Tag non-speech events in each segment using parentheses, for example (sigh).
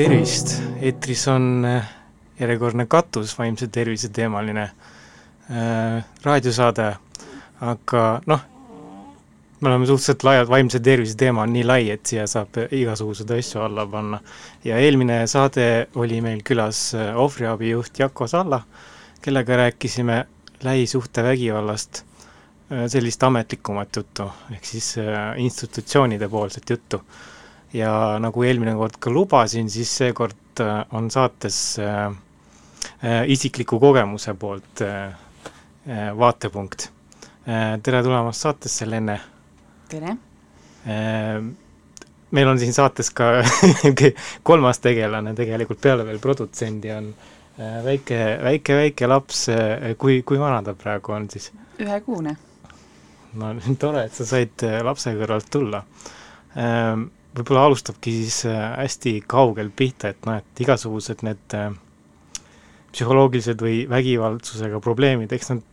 tervist, eetris on äh, järjekordne katus vaimse tervise teemaline äh, raadiosaade, aga noh, me oleme suhteliselt laiad, vaimse tervise teema on nii lai, et siia saab igasuguseid asju alla panna. ja eelmine saade oli meil külas äh, ohvriabijuht Jako Salla, kellega rääkisime lähisuhtevägivallast, äh, sellist ametlikumat juttu, ehk siis institutsioonide poolset juttu ja nagu eelmine kord ka lubasin, siis seekord äh, on saates äh, äh, isikliku kogemuse poolt äh, äh, vaatepunkt äh,. tere tulemast saatesse, Lenne! Tere äh,! meil on siin saates ka (laughs) kolmas tegelane tegelikult peale veel produtsendi on äh, väike, väike, väike laps äh,, kui, kui vana ta praegu on siis? ühekuune. no (laughs) tore, et sa said äh, lapse kõrvalt tulla äh, võib-olla alustabki siis hästi kaugelt pihta, et noh, et igasugused need psühholoogilised või vägivaldsusega probleemid, eks nad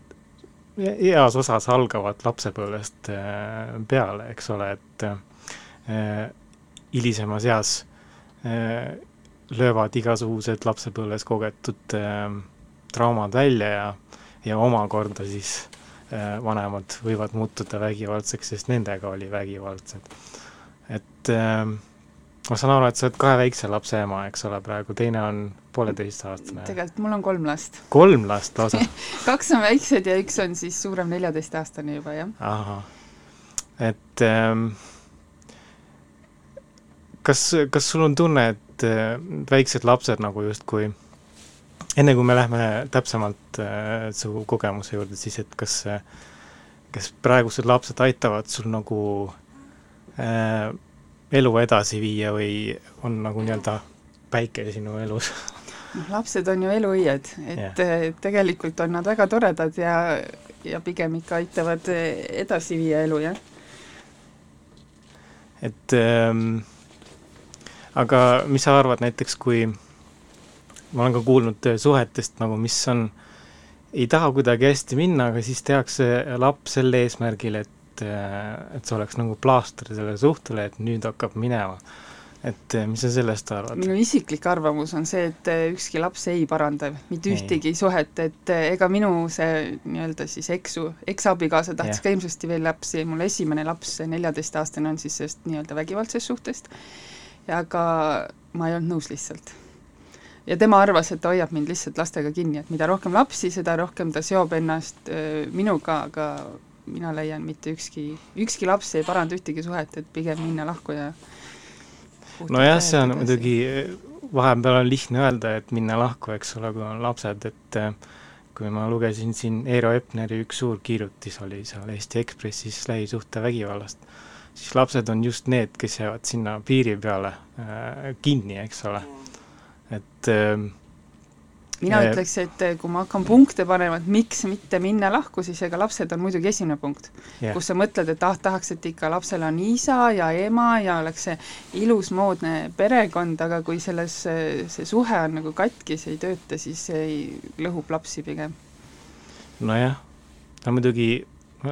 heas osas algavad lapsepõlvest äh, peale, eks ole, et hilisemas eas löövad igasugused lapsepõlves kogetud traumad välja ja, ja omakorda siis vanemad võivad muutuda vägivaldseks, sest nendega oli vägivaldsed. Et äh, ma saan aru, et sa oled kahe väikse lapse ema, eks ole, praegu teine on pooleteistaastane. tegelikult mul on kolm last. kolm last lausa (laughs) kaks on väiksed ja üks on siis suurem, neljateistaastane juba, jah. ahah, et ähm, kas, kas sul on tunne, et äh, väiksed lapsed nagu justkui enne kui me lähme täpsemalt äh, su kogemuse juurde, siis et kas, kas praegused lapsed aitavad sul nagu äh, elu edasi viia või on nagu nii-öelda päike sinu elus? noh, lapsed on ju eluõied, et yeah. tegelikult on nad väga toredad ja, ja pigem ikka aitavad edasi viia elu, jah. et ähm, aga mis sa arvad näiteks, kui ma olen ka kuulnud suhetest nagu, mis on, ei taha kuidagi hästi minna, aga siis tehakse laps sel eesmärgil, et et, et see oleks nagu plaaster sellele suhtele, et nüüd hakkab minema. et mis sa sellest arvad? minu isiklik arvamus on see, et ükski laps ei paranda mitte ühtegi suhet, et ega minu see nii-öelda siis eksu, eksabikaasa tahtis yeah. ka hirmsasti veel lapsi, mul esimene laps, neljateistaastane, on siis sellest nii-öelda vägivaldsest suhtest, ja aga ma ei olnud nõus lihtsalt ja tema arvas, et ta hoiab mind lihtsalt lastega kinni, et mida rohkem lapsi, seda rohkem ta seob ennast minuga, aga mina leian, mitte ükski, ükski laps ei paranda ühtegi suhet, et pigem minna lahku ja nojah, see on muidugi, vahepeal on lihtne öelda, et minna lahku, eks ole, kui on lapsed, et eh, kui ma lugesin siin Eero Epneri üks suur kirjutis oli seal Eesti Ekspressis lähisuhtevägivallast, siis lapsed on just need, kes jäävad sinna piiri peale äh, kinni, eks ole. et äh, mina ja... ütleks, et eh, kui ma hakkan punkte panema, et miks mitte minna lahku, siis ega lapsed on muidugi esimene punkt. Yeah.. kus sa mõtled, et ah, tahaks, et ikka lapsel on isa ja ema ja oleks see ilus moodne perekond, aga kui selles, see suhe on nagu katkis, ei tööta, siis see lõhub lapsi pigem. nojah, no muidugi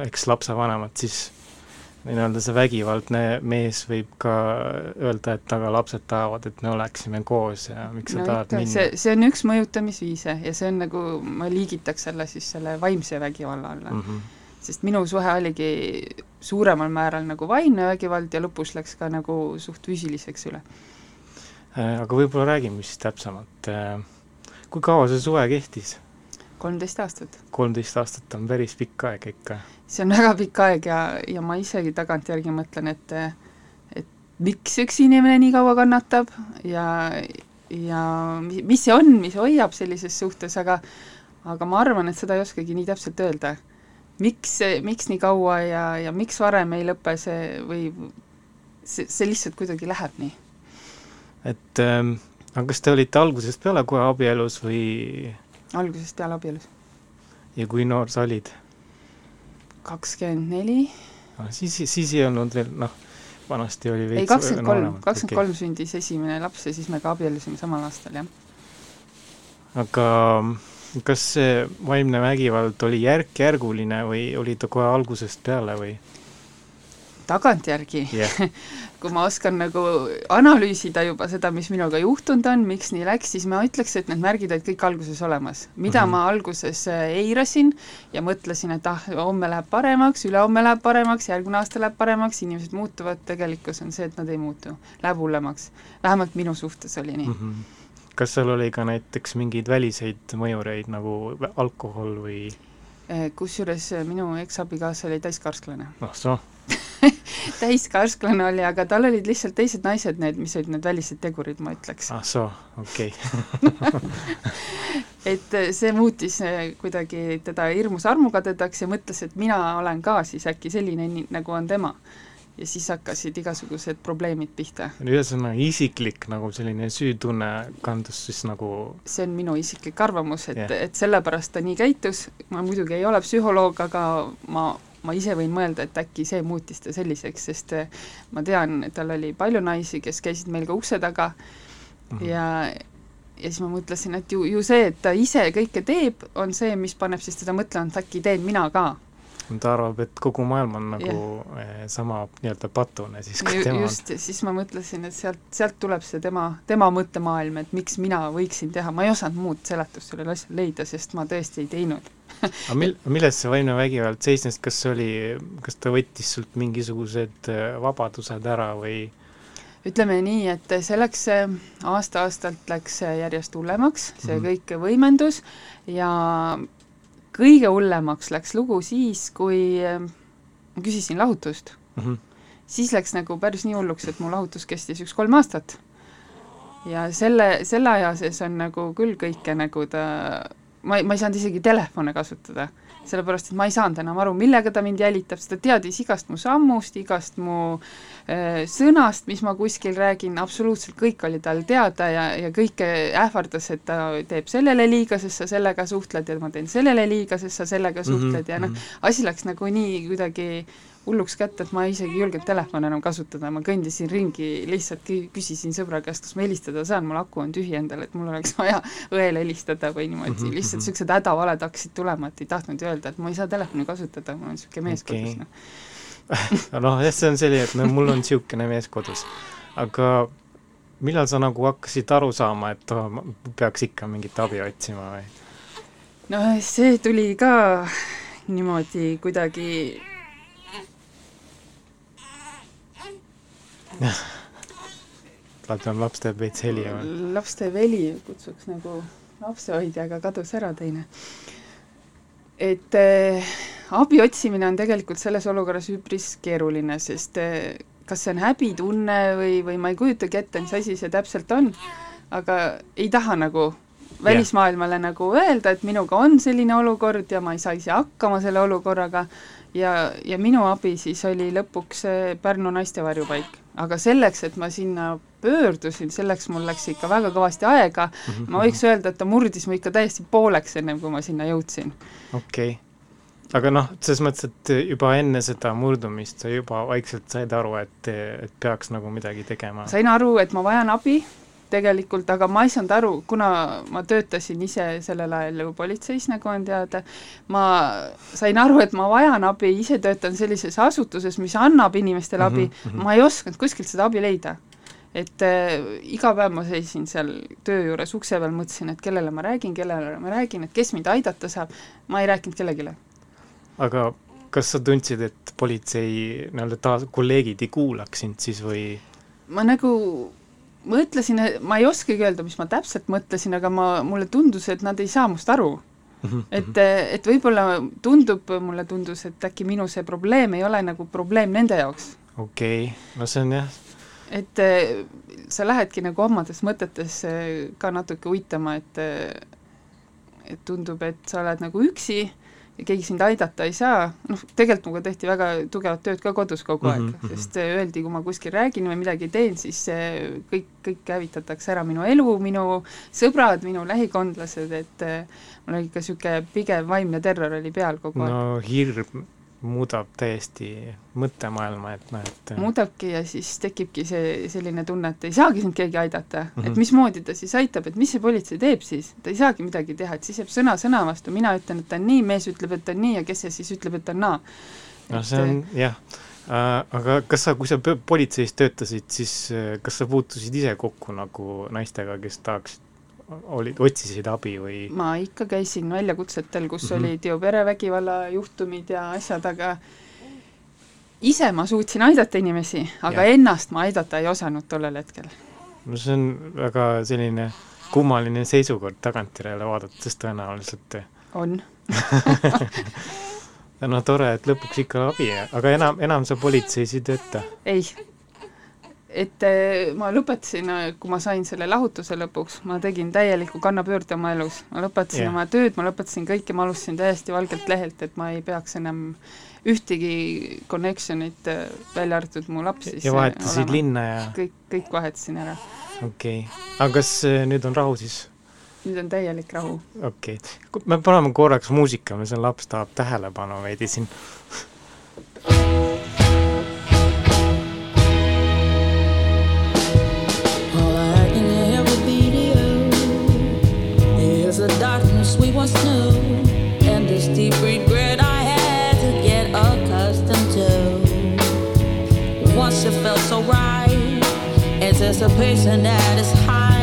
eks lapsevanemad siis nii-öelda see vägivaldne mees võib ka öelda, et aga lapsed tahavad, et me oleksime koos ja miks no sa tahad ikka, minna. see, see on üks mõjutamisviise ja see on nagu, ma liigitaks selle siis selle vaimse vägivalla alla mm. -hmm. sest minu suhe oligi suuremal määral nagu vaimne vägivald ja lõpus läks ka nagu suht füüsiliseks üle. Äh, aga võib-olla räägime siis täpsemalt, äh, kui kaua see suhe kehtis? Kolmteist aastat. kolmteist aastat on päris pikk aeg ikka see on väga pikk aeg ja, ja ma isegi tagantjärgi mõtlen, et et miks üks inimene nii kaua kannatab ja, ja mis see on, mis hoiab sellises suhtes, aga aga ma arvan, et seda ei oskagi nii täpselt öelda. miks, miks nii kaua ja, ja miks varem ei lõpe see või see, see lihtsalt kuidagi läheb nii? et ähm, aga kas te olite algusest peale kohe abielus või? Algusest peale abielus. ja kui noor sa olid? kakskümmend neli. siis, siis ei olnud veel noh, vanasti oli ei, kakskümmend kolm, kakskümmend kolm sündis esimene laps ja siis me ka abiellusime samal aastal, jah. aga kas see vaimne vägivald oli järk-järguline või oli ta kohe algusest peale või? tagantjärgi yeah. (laughs) kui ma oskan nagu analüüsida juba seda, mis minuga juhtunud on, miks nii läks, siis ma ütleks, et need märgid olid kõik alguses olemas. mida mm -hmm. ma alguses äh, eirasin ja mõtlesin, et ah, homme läheb paremaks, ülehomme läheb paremaks, järgmine aasta läheb paremaks, inimesed muutuvad, tegelikkus on see, et nad ei muutu, läheb hullemaks. vähemalt minu suhtes oli nii mm. -hmm. kas seal oli ka näiteks mingeid väliseid mõjureid nagu alkohol või? Äh, kusjuures äh, minu eksabikaasa oli täiskarsklane. ah soo (laughs) täiskasklane oli, aga tal olid lihtsalt teised naised need, mis olid need välised tegurid, ma ütleks. ah soo, okei okay. (laughs) et äh, see muutis kuidagi teda hirmus armukadedaks ja mõtles, et mina olen ka siis äkki selline, nagu on tema ja siis hakkasid igasugused probleemid pihta. ühesõnaga isiklik nagu selline süütunne kandus siis nagu see on minu isiklik arvamus, et yeah., et sellepärast ta nii käitus, ma muidugi ei ole psühholoog, aga ma, ma ise võin mõelda, et äkki see muutis ta selliseks, sest eh, ma tean, tal oli palju naisi, kes käisid meil ka ukse taga. Mm -hmm. ja ja siis ma mõtlesin, et ju, ju see, et ta ise kõike teeb, on see, mis paneb siis teda mõtlema, et äkki teen mina ka. Ta arvab, et kogu maailm on nagu yeah. sama nii-öelda patune siis, kui tema just, siis ma mõtlesin, et sealt, sealt tuleb see tema, tema mõttemaailm, et miks mina võiksin teha, ma ei osanud muud seletust sellele asjale leida, sest ma tõesti ei teinud aga mil-, milles see vaimne vägivald seisnes, kas oli, kas ta võttis sult mingisugused äh, vabadused ära või ütleme nii, et see läks aasta-aastalt läks järjest hullemaks, see mm -hmm. kõik võimendus ja kõige hullemaks läks lugu siis, kui äh, ma küsisin lahutust mm. -hmm. siis läks nagu päris nii hulluks, et mu lahutus kestis üks kolm aastat. ja selle, selle aja sees on nagu küll kõike nagu ta, ma ei, ma ei saanud isegi telefone kasutada sellepärast et ma ei saanud enam aru, millega ta mind jälitab, sest ta teadis igast mu sammust, igast mu äh, sõnast, mis ma kuskil räägin, absoluutselt kõik oli tal teada ja, ja kõike ähvardas, et ta teeb sellele liiga, sest sa sellega suhtled ja ma teen sellele liiga, sest sa sellega mhm, suhtled mm -hmm. ja noh, mhm. asi läks nagu nii kuidagi hulluks kätte, et ma isegi ei julgenud telefoni enam kasutada, ma kõndisin ringi, lihtsalt küsisin sõbra käest, kas ma helistada saan, mul aku on tühi endal, et mul oleks (laughs) vaja õele helistada või niimoodi mm, -hmm. lihtsalt niisugused hädavaled hakkasid tulema, et ei tahtnud öelda, et ma ei saa telefoni kasutada, mul on niisugune mees okay. kodus, noh (laughs) noh, jah, see on selline, et no mul on niisugune mees kodus. aga millal sa nagu hakkasid aru saama, et oh, ma peaks ikka mingit abi otsima või? no see tuli ka niimoodi kuidagi (laughs) vaatan, laps teeb veits heli või? laps teeb heli, kutsuks nagu lapsehoidja, aga kadus ära teine. et äh, abi otsimine on tegelikult selles olukorras üpris keeruline, sest äh, kas see on häbitunne või, või ma ei kujutagi ette, mis asi see täpselt on, aga ei taha nagu välismaailmale yeah. nagu öelda, et minuga on selline olukord ja ma ei saa ise hakkama selle olukorraga ja, ja minu abi siis oli lõpuks Pärnu naistevarjupaik aga selleks, et ma sinna pöördusin, selleks mul läks ikka väga kõvasti aega mm, -hmm. ma võiks öelda, et ta murdis mu ikka täiesti pooleks, ennem kui ma sinna jõudsin. okei okay. aga noh, selles mõttes, et juba enne seda murdumist sa juba vaikselt said aru, et, et peaks nagu midagi tegema? sain aru, et ma vajan abi, tegelikult, aga ma ei saanud aru, kuna ma töötasin ise sellel ajal ju politseis, nagu on teada, ma sain aru, et ma vajan abi, ise töötan sellises asutuses, mis annab inimestele abi mm, -hmm. ma ei osanud kuskilt seda abi leida. et äh, iga päev ma seisin seal töö juures ukse peal, mõtlesin, et kellele ma räägin, kellele ma räägin, et kes mind aidata saab, ma ei rääkinud kellelegi. aga kas sa tundsid, et politsei nii-öelda taas kolleegid ei kuulaks sind siis või? ma nagu mõtlesin, ma ei oskagi öelda, mis ma täpselt mõtlesin, aga ma, mulle tundus, et nad ei saa must aru. Mhm, et, mhm. et võib-olla tundub, mulle tundus, et äkki minu see probleem ei ole nagu probleem nende jaoks. okei okay., no see on jah et eh, sa lähedki nagu omades mõtetes ka natuke uitama, et et tundub, et sa oled nagu üksi keegi sind aidata ei saa, noh, tegelikult minuga tehti väga tugevat tööd ka kodus kogu aeg mm, -hmm. sest öeldi, kui ma kuskil räägin või midagi teen, siis see kõik, kõik hävitatakse ära, minu elu, minu sõbrad, minu lähikondlased, et mul oli ikka niisugune pigem vaimne terror oli peal kogu aeg. no hirm muudab täiesti mõttemaailma, et noh, et muudabki ja siis tekibki see selline tunne, et ei saagi sind keegi aidata mm, -hmm. et Mhm. mismoodi ta siis aitab, et mis see politsei teeb siis, ta ei saagi midagi teha, et siis jääb sõna sõna vastu, mina ütlen, et ta on nii, mees ütleb, et ta on nii ja kes see siis ütleb, et ta on naa. noh, see on jah äh,, aga kas sa, kui sa politseis töötasid, siis äh, kas sa puutusid ise kokku nagu naistega, kes tahaksid, olid, otsisid abi või ma ikka käisin väljakutsetel, kus mm. -hmm. olid ju perevägivalla juhtumid ja asjad, aga ise ma suutsin aidata inimesi, aga ja. ennast ma aidata ei osanud tollel hetkel. no see on väga selline kummaline seisukord tagantjärele vaadates tõenäoliselt. on. (laughs) no tore, et lõpuks ikka abi, aga enam, enam sa politseis ei tööta? ei. Et eh, ma lõpetasin, kui ma sain selle lahutuse lõpuks, ma tegin täieliku kannapöörde oma elus. ma lõpetasin yeah. oma tööd, ma lõpetasin kõike, ma alustasin täiesti valgelt lehelt, et ma ei peaks enam ühtegi connection'it, eh, välja arvatud mu laps siis ja vahetasid linna ja kõik, kõik vahetasin ära. okei okay., aga kas nüüd on rahu siis? nüüd on täielik rahu. okei okay., me paneme korraks muusika, meil see laps tahab tähelepanu veidi siin. (laughs) anticipation that is high,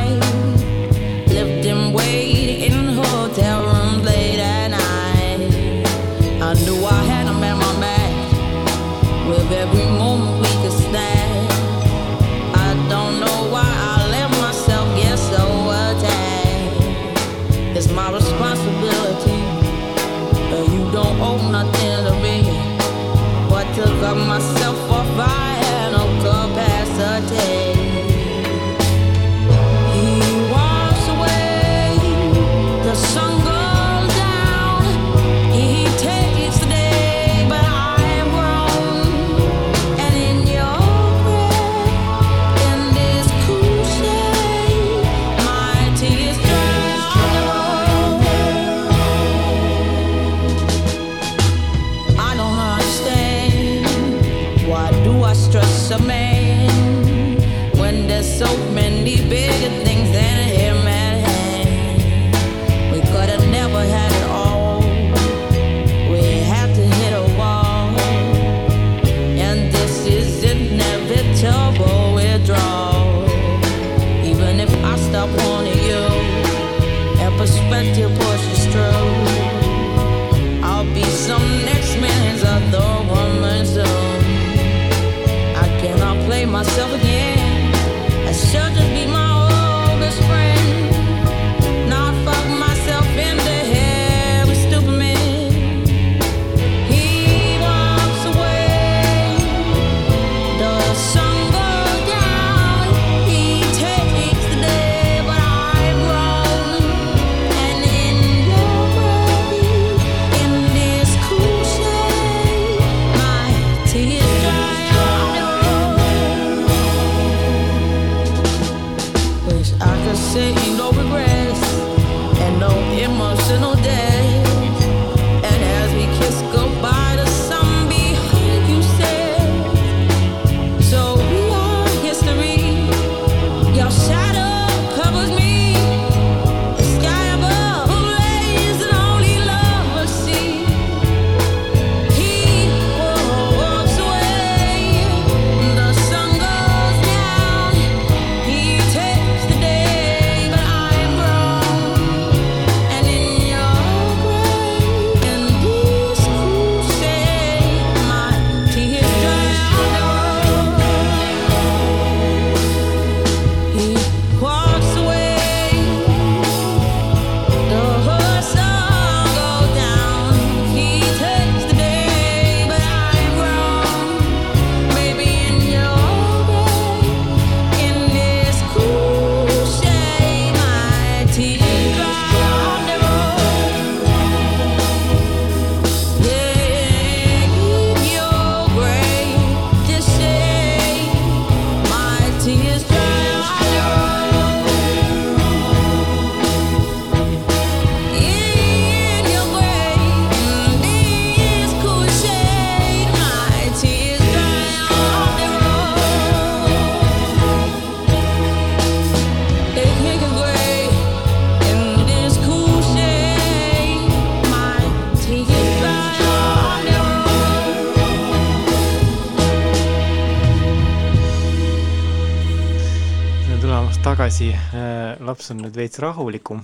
tagasi, äh, laps on nüüd veits rahulikum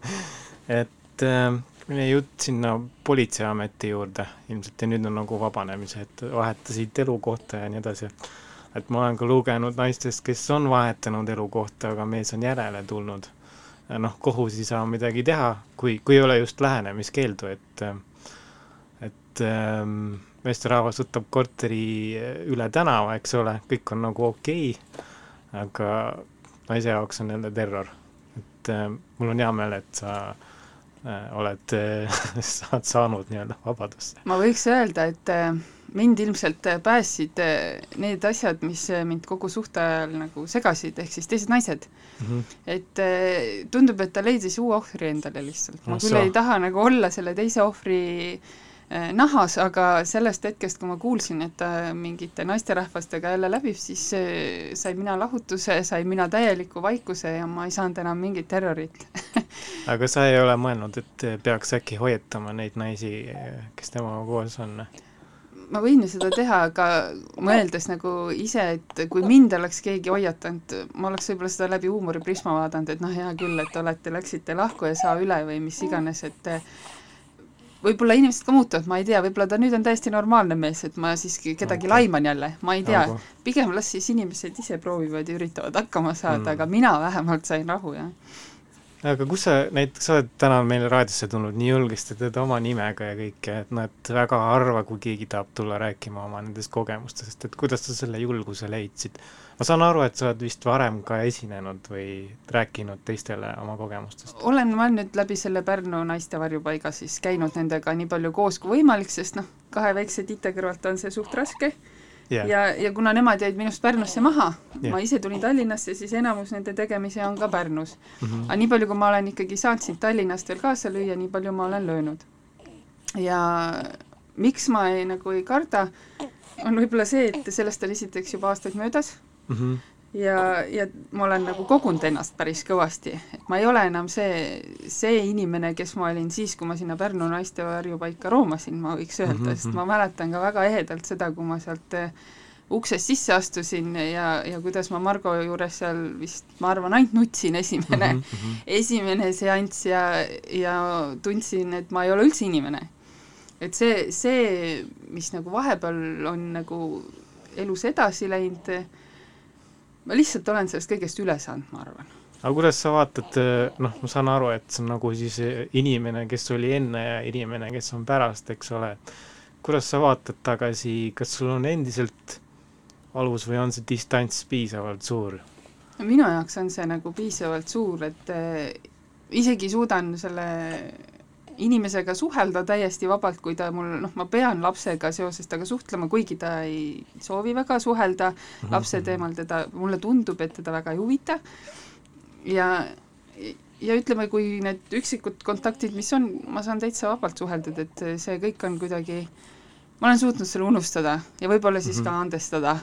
(laughs) et äh, meie jutt sinna politseiameti juurde ilmselt ja nüüd on nagu vabanemise, et vahetasid elukohta ja nii edasi. et ma olen ka lugenud naistest, kes on vahetanud elukohta, aga mees on järele tulnud. noh, kohus ei saa midagi teha, kui, kui ei ole just lähenemiskeeldu, et et ähm, meesterahvas võtab korteri üle tänava, eks ole, kõik on nagu okei okay,, aga naise jaoks on jälle terror. et äh, mul on hea meel, et sa äh, oled äh, (laughs) saad saanud nii-öelda vabadusse. ma võiks öelda, et äh, mind ilmselt äh, päästsid äh, need asjad, mis mind kogu suhte ajal nagu segasid, ehk siis teised naised mm. -hmm. et tundub, et ta leidis uue ohvri endale lihtsalt, ma no, küll so. ei taha nagu olla selle teise ohvri äh, Äh, nahas, aga sellest hetkest, kui ma kuulsin, et ta mingite naisterahvastega jälle läbib, siis äh, sain mina lahutuse, sain mina täieliku vaikuse ja ma ei saanud enam mingit terrorit (laughs) aga sa ei ole mõelnud, et peaks äkki hoiatama neid naisi, kes temaga koos on? ma võin ju seda teha, aga mõeldes nagu ise, et kui mind oleks keegi hoiatanud, ma oleks võib-olla seda läbi huumoriprisma vaadanud, et noh, hea küll, et olete, läksite lahku ja saa üle või mis iganes, et võib-olla inimesed ka muutuvad, ma ei tea, võib-olla ta nüüd on täiesti normaalne mees, et ma siiski kedagi okay. laiman jälle, ma ei tea, pigem las siis inimesed ise proovivad ja üritavad hakkama saada mm., aga mina vähemalt sain rahu, jah. Aga kus sa näiteks, sa oled täna meile raadiosse tulnud nii julgesti, teed oma nimega ja kõike, et noh, et väga harva, kui keegi tahab tulla rääkima oma nendest kogemustest, et kuidas sa selle julguse leidsid? ma saan aru, et sa oled vist varem ka esinenud või rääkinud teistele oma kogemustest? olen ma nüüd läbi selle Pärnu naiste varjupaiga siis käinud nendega nii palju koos kui võimalik, sest noh, kahe väikse tite kõrvalt on see suht raske yeah. ja, ja kuna nemad jäid minust Pärnusse maha yeah., ma ise tulin Tallinnasse, siis enamus nende tegemisi on ka Pärnus mm. -hmm. aga nii palju, kui ma olen ikkagi saanud sind Tallinnast veel kaasa lüüa, nii palju ma olen löönud. ja miks ma ei, nagu ei karda, on võib-olla see, et sellest on esiteks juba aastaid möödas mm. -hmm. Ja, ja ma olen nagu kogunud ennast päris kõvasti, et ma ei ole enam see, see inimene, kes ma olin siis, kui ma sinna Pärnu naiste varjupaika roomasin, ma võiks öelda mm, -hmm. sest ma mäletan ka väga ehedalt seda, kui ma sealt eh, uksest sisse astusin ja, ja kuidas ma Margo juures seal vist, ma arvan, ainult nutsin esimene mm, -hmm. (laughs) esimene seanss ja, ja tundsin, et ma ei ole üldse inimene. et see, see, mis nagu vahepeal on nagu elus edasi läinud, ma lihtsalt olen sellest kõigest üle saanud, ma arvan. aga kuidas sa vaatad, noh, ma saan aru, et see on nagu siis inimene, kes oli enne ja inimene, kes on pärast, eks ole, kuidas sa vaatad tagasi, kas sul on endiselt alus või on see distants piisavalt suur? minu jaoks on see nagu piisavalt suur, et äh, isegi suudan selle inimesega suhelda täiesti vabalt, kui ta mul, noh, ma pean lapsega seoses temaga suhtlema, kuigi ta ei soovi väga suhelda mm -hmm. lapse teemal, teda, mulle tundub, et teda väga ei huvita, ja ja ütleme, kui need üksikud kontaktid, mis on, ma saan täitsa vabalt suheldud, et see kõik on kuidagi, ma olen suutnud selle unustada ja võib-olla siis mm -hmm. ka andestada.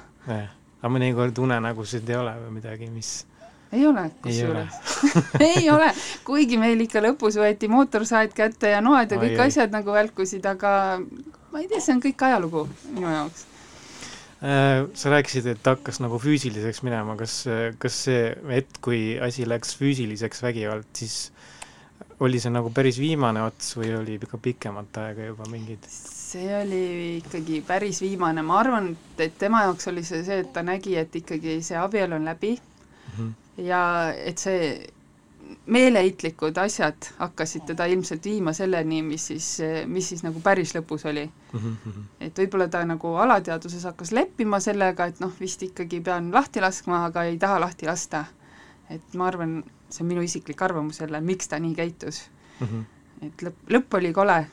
aga mõnikord unenägusid ei ole või midagi, mis ei ole, kusjuures. (laughs) ei ole, kuigi meil ikka lõpus võeti mootorsaed kätte ja noad ja kõik ai, asjad nagu välkusid, aga ma ei tea, see on kõik ajalugu minu jaoks. Äh, sa rääkisid, et hakkas nagu füüsiliseks minema, kas, kas see hetk, kui asi läks füüsiliseks vägivald, siis oli see nagu päris viimane ots või oli ikka pikemat aega juba mingid? see oli ikkagi päris viimane, ma arvan, et tema jaoks oli see see, et ta nägi, et ikkagi see abielu on läbi. Mm, -hmm ja et see meeleheitlikud asjad hakkasid teda ilmselt viima selleni, mis siis, mis siis nagu päris lõpus oli mm. -hmm. et võib-olla ta nagu alateadvuses hakkas leppima sellega, et noh, vist ikkagi pean lahti laskma, aga ei taha lahti lasta. et ma arvan, see on minu isiklik arvamus jälle, miks ta nii käitus mm. -hmm. et lõpp, lõpp oli kole.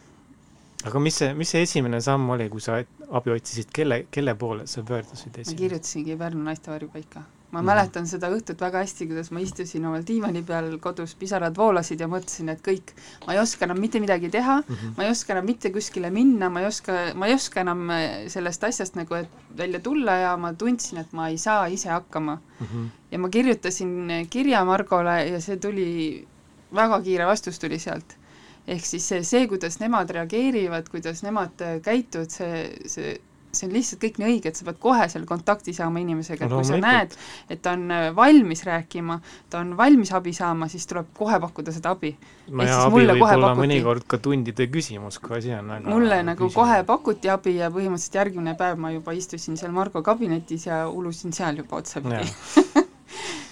aga mis see, mis see esimene samm oli, kui sa abi otsisid, kelle, kelle poole sa pöördusid esimene? ma kirjutasingi Pärnu naiste varjupaika ma mm. mäletan seda õhtut väga hästi, kuidas ma istusin omal diivani peal kodus, pisarad voolasid ja mõtlesin, et kõik, ma ei oska enam mitte midagi teha mm, -hmm. ma ei oska enam mitte kuskile minna, ma ei oska, ma ei oska enam äh, sellest asjast nagu et välja tulla ja ma tundsin, et ma ei saa ise hakkama mm. -hmm. ja ma kirjutasin kirja Margole ja see tuli, väga kiire vastus tuli sealt. ehk siis see, see, kuidas nemad reageerivad, kuidas nemad käituvad, see, see see on lihtsalt kõik nii õige, et sa pead kohe seal kontakti saama inimesega, et kui sa näed, et ta on äh, valmis rääkima, ta on valmis abi saama, siis tuleb kohe pakkuda seda abi. no ja abi võib olla pakuti. mõnikord ka tundide küsimus, kui asi on väga mulle nagu küsimus. kohe pakuti abi ja põhimõtteliselt järgmine päev ma juba istusin seal Margo kabinetis ja ulusin seal juba otsapidi (laughs)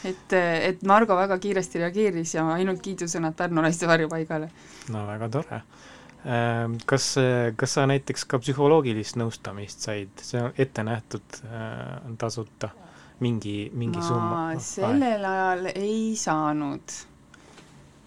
et, et Margo väga kiiresti reageeris ja ainult kiidusõnad Pärnu naiste varjupaigale. no väga tore. Kas, kas sa näiteks ka psühholoogilist nõustamist said, see on ette nähtud äh, tasuta mingi, mingi ma summa? sellel ajal ei saanud.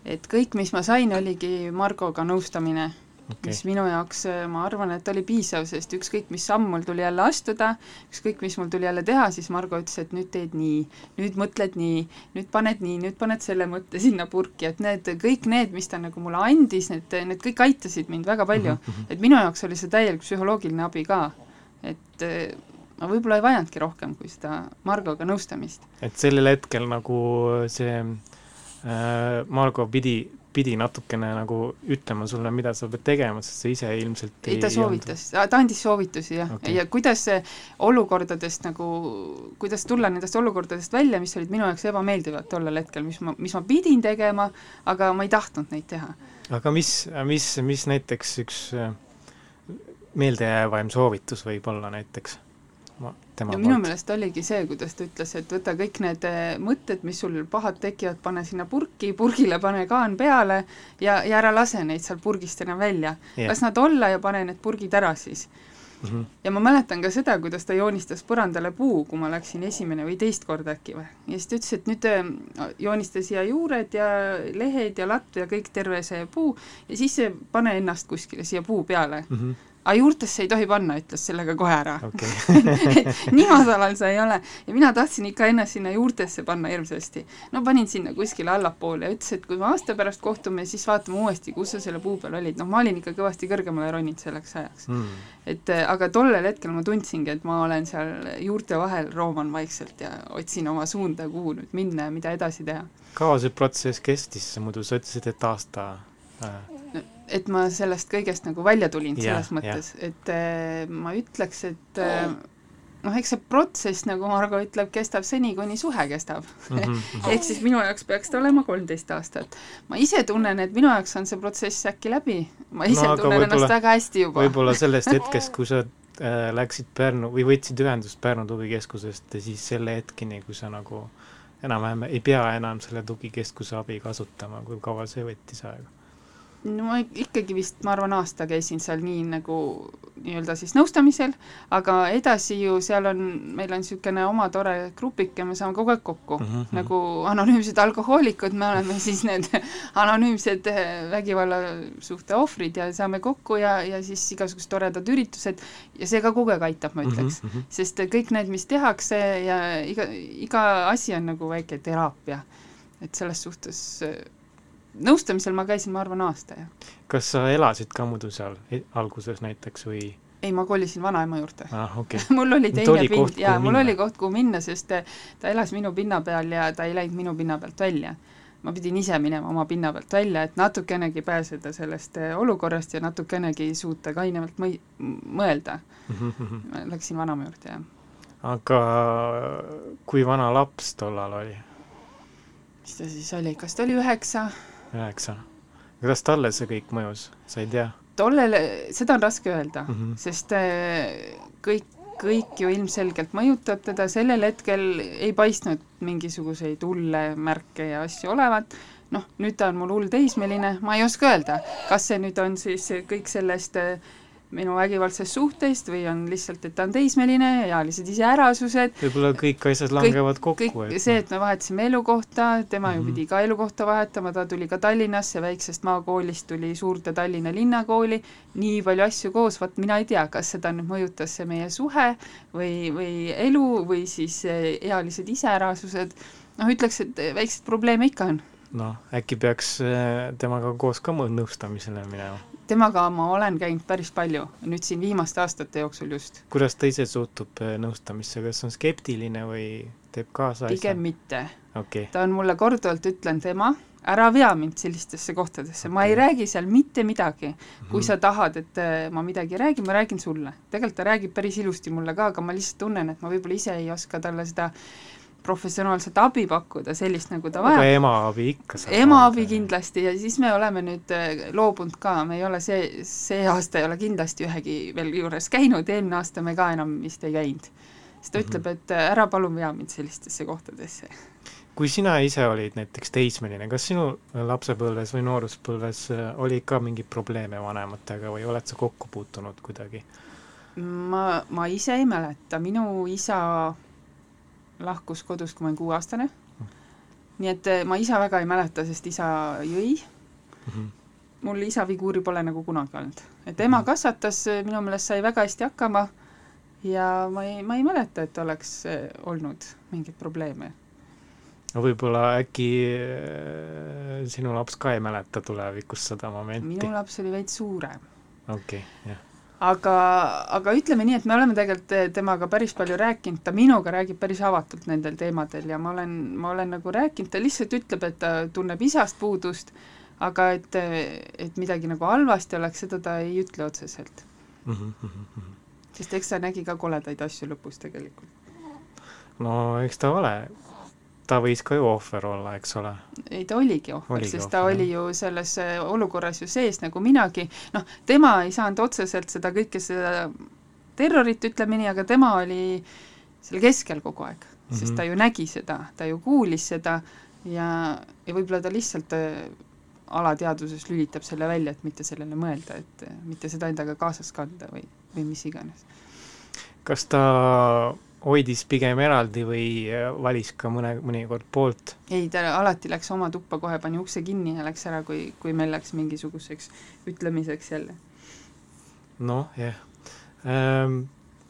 et kõik, mis ma sain, oligi Margoga nõustamine okay. mis minu jaoks, ma arvan, et oli piisav, sest ükskõik, mis samm mul tuli jälle astuda, ükskõik, mis mul tuli jälle teha, siis Margo ütles, et nüüd teed nii, nüüd mõtled nii, nüüd paned nii, nüüd paned selle mõtte sinna purki, et need, kõik need, mis ta nagu mulle andis, need, need kõik aitasid mind väga palju. Mhm, et minu jaoks oli see täielik psühholoogiline abi ka. et eh, ma võib-olla ei vajanudki rohkem kui seda Margoga nõustamist. et sellel hetkel nagu see äh, Margo pidi, pidi natukene nagu ütlema sulle, mida sa pead tegema, sest sa ise ilmselt ei, ta soovitas, ta andis soovitusi jah okay., ja kuidas olukordadest nagu, kuidas tulla nendest olukordadest välja, mis olid minu jaoks ebameeldivad tollel hetkel, mis ma, mis ma pidin tegema, aga ma ei tahtnud neid teha. aga mis, mis, mis näiteks üks meeldejäävaim soovitus võib olla näiteks ma, tema ja minu meelest oligi see, kuidas ta ütles, et võta kõik need eh, mõtted, mis sul pahad tekivad, pane sinna purki, purgile pane kaan peale ja, ja ära lase neid seal purgist enam välja Jah. las nad olla ja pane need purgid ära siis. mm -hmm. ja ma mäletan ka seda, kuidas ta joonistas põrandale puu, kui ma läksin esimene või teist korda äkki või. ja siis ta ütles, et nüüd äh, joonista siia juured ja lehed ja latt ja kõik terve see puu ja siis äh, pane ennast kuskile siia puu peale. mm -hmm. Aga juurtesse ei tohi panna, ütles sellega kohe ära et (laughs) nii madalal sa ei ole. ja mina tahtsin ikka ennast sinna juurtesse panna hirmsasti. no panin sinna kuskile allapoole ja ütles, et kui me aasta pärast kohtume, siis vaatame uuesti, kus sa selle puu peal olid. noh, ma olin ikka kõvasti kõrgemale roninud selleks ajaks. mm. et äh, aga tollel hetkel ma tundsingi, et ma olen seal juurte vahel, rooman vaikselt ja otsin oma suunda, kuhu nüüd minna ja mida edasi teha. kaua see protsess kestis, muidu sa ütlesid, et aasta äh, et ma sellest kõigest nagu välja tulin Jah, selles mõttes, et äh, ma ütleks, et äh, noh, eks see protsess, nagu Margo ütleb, kestab seni, kuni suhe kestab mm. (laughs) -hmm. ehk siis minu jaoks peaks ta olema kolmteist aastat. ma ise tunnen, et minu jaoks on see protsess äkki läbi. ma ise No tunnen ennast väga hästi juba. võib-olla sellest (laughs) hetkest, kui sa äh, läksid Pärnu või võtsid ühendust Pärnu tugikeskusest siis selle hetkeni, kui sa nagu enam-vähem ei pea enam selle tugikeskuse abi kasutama, kui kaua see võttis aega? No ma ikkagi vist, ma arvan, aasta käisin seal nii nagu nii-öelda siis nõustamisel, aga edasi ju seal on, meil on niisugune oma tore grupike, me saame kogu aeg kokku mm. Mhm, -hmm. nagu anonüümsed alkohoolikud, me oleme (laughs) siis need anonüümsed eh, vägivallasuhte ohvrid ja saame kokku ja, ja siis igasugused toredad üritused ja see ka kogu aeg aitab, ma ütleks mm. Mhm, -hmm. sest kõik need, mis tehakse ja iga, iga asi on nagu väike teraapia. et selles suhtes eh, nõustamisel ma käisin, ma arvan, aasta, jah. kas sa elasid ka muidu seal e- alguses näiteks või? ei, ma kolisin vanaema juurde ah, okei okay. (laughs) mul oli teine oli pind ja mul minna. oli koht, kuhu minna, sest eh, ta elas minu pinna peal ja ta ei läinud minu pinna pealt välja. ma pidin ise minema oma pinna pealt välja, et natukenegi pääseda sellest eh, olukorrast ja natukenegi suuta kainevalt mõi-, mõelda. Mhm, ma läksin vanaema juurde, jah. aga kui vana laps tollal oli? mis ta siis oli, kas ta oli üheksa? Üheksa. kuidas talle see kõik mõjus, sa ei tea? tollel, seda on raske öelda mm. -hmm. sest eh, kõik, kõik ju ilmselgelt mõjutab teda, sellel hetkel ei paistnud mingisuguseid hulle märke ja asju olevat, noh, nüüd ta on mul hull teismeline, ma ei oska öelda, kas see nüüd on siis kõik sellest eh, minu vägivaldsest suhtest või on lihtsalt, et ta on teismeline, ealised iseärasused, võib-olla kõik asjad langevad kokku, kõik see, et me vahetasime elukohta, tema ju Mhm. pidi ka elukohta vahetama, ta tuli ka Tallinnasse, väiksest maakoolist tuli suurde Tallinna linnakooli, nii palju asju koos, vot mina ei tea, kas seda nüüd mõjutas see meie suhe või, või elu või siis ealised iseärasused, noh, ütleks, et väikseid probleeme ikka on. noh, äkki peaks äh, temaga koos ka nõustamisele minema. Temaga ma olen käinud päris palju, nüüd siin viimaste aastate jooksul just. kuidas ta ise suhtub äh, nõustamisse, kas on skeptiline või teeb kaasa pigem mitte. okay. ta on mulle korduvalt ütlenud, ema, ära vea mind sellistesse kohtadesse, ma ei räägi seal mitte midagi. kui Mhm. sa tahad, et äh, ma midagi räägin, ma räägin sulle. tegelikult ta räägib päris ilusti mulle ka, aga ma lihtsalt tunnen, et ma võib-olla ise ei oska talle seda professionaalset abi pakkuda, sellist, nagu ta aga vajab. emaabi ikka saab emaabi kindlasti ja siis me oleme nüüd äh, loobunud ka, me ei ole see, see aasta ei ole kindlasti ühegi veel juures käinud, eelmine aasta me ka enam vist ei käinud. siis ta Mhm. ütleb, et äh, ära palun vea mind sellistesse kohtadesse. kui sina ise olid näiteks teismeline, kas sinu lapsepõlves või nooruspõlves äh, oli ka mingeid probleeme vanematega või oled sa kokku puutunud kuidagi? ma, ma ise ei mäleta, minu isa lahkus kodust, kui ma olin kuueaastane. nii et eh, ma isa väga ei mäleta, sest isa jõi. Mhm. mul isa figuuri pole nagu kunagi olnud. et ema kasvatas, eh, minu meelest sai väga hästi hakkama ja ma ei, ma ei mäleta, et oleks eh, olnud mingeid probleeme. no võib-olla äkki sinu laps ka ei mäleta tulevikus seda momenti? minu laps oli veits suurem. okei okay,, jah. Aga, aga ütleme nii, et me oleme tegelikult temaga päris palju rääkinud, ta minuga räägib päris avatult nendel teemadel ja ma olen, ma olen nagu rääkinud, ta lihtsalt ütleb, et ta tunneb isast puudust, aga et, et midagi nagu halvasti oleks, seda ta ei ütle otseselt. Mhm, mhm. sest eks ta nägi ka koledaid asju lõpus tegelikult. no eks ta ole, ta võis ka ju ohver olla, eks ole. ei, ta oligi ohver, sest ta ohver, oli ju selles eh, olukorras ju sees nagu minagi, noh, tema ei saanud otseselt seda kõike seda terrorit, ütleme nii, aga tema oli seal keskel kogu aeg mm, -hmm. sest Mhm. ta ju nägi seda, ta ju kuulis seda ja, ja võib-olla ta lihtsalt eh, alateadvuses lülitab selle välja, et mitte sellele mõelda, et eh, mitte seda endaga kaasas kanda või, või mis iganes. kas ta hoidis pigem eraldi või äh, valis ka mõne, mõnikord poolt? ei, ta alati läks oma tuppa, kohe pani ukse kinni ja läks ära, kui, kui meil läks mingisuguseks ütlemiseks jälle. noh, jah ähm,.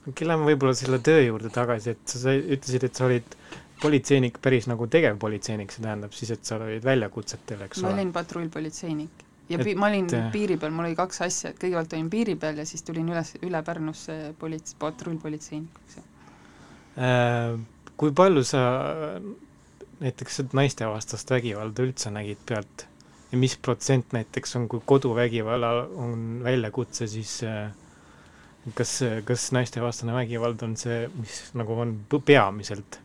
lähme võib-olla selle töö juurde tagasi, et sa, ütlesid, et sa olid politseinik päris nagu tegevpolitseinik, see tähendab siis, et sa olid väljakutsetel, eks ma ole? olin patrullpolitseinik ja Et, ma olin äh, piiri peal, mul oli kaks asja, et kõigepealt olin piiri peal ja siis tulin üles, üle Pärnusse polits-, patrullpolitseinikuks. Äh, kui palju sa näiteks naistevastast vägivalda üldse nägid pealt ja mis protsent näiteks on, kui koduvägivallal on väljakutse, siis äh, kas, kas naistevastane vägivald on see, mis nagu on peamiselt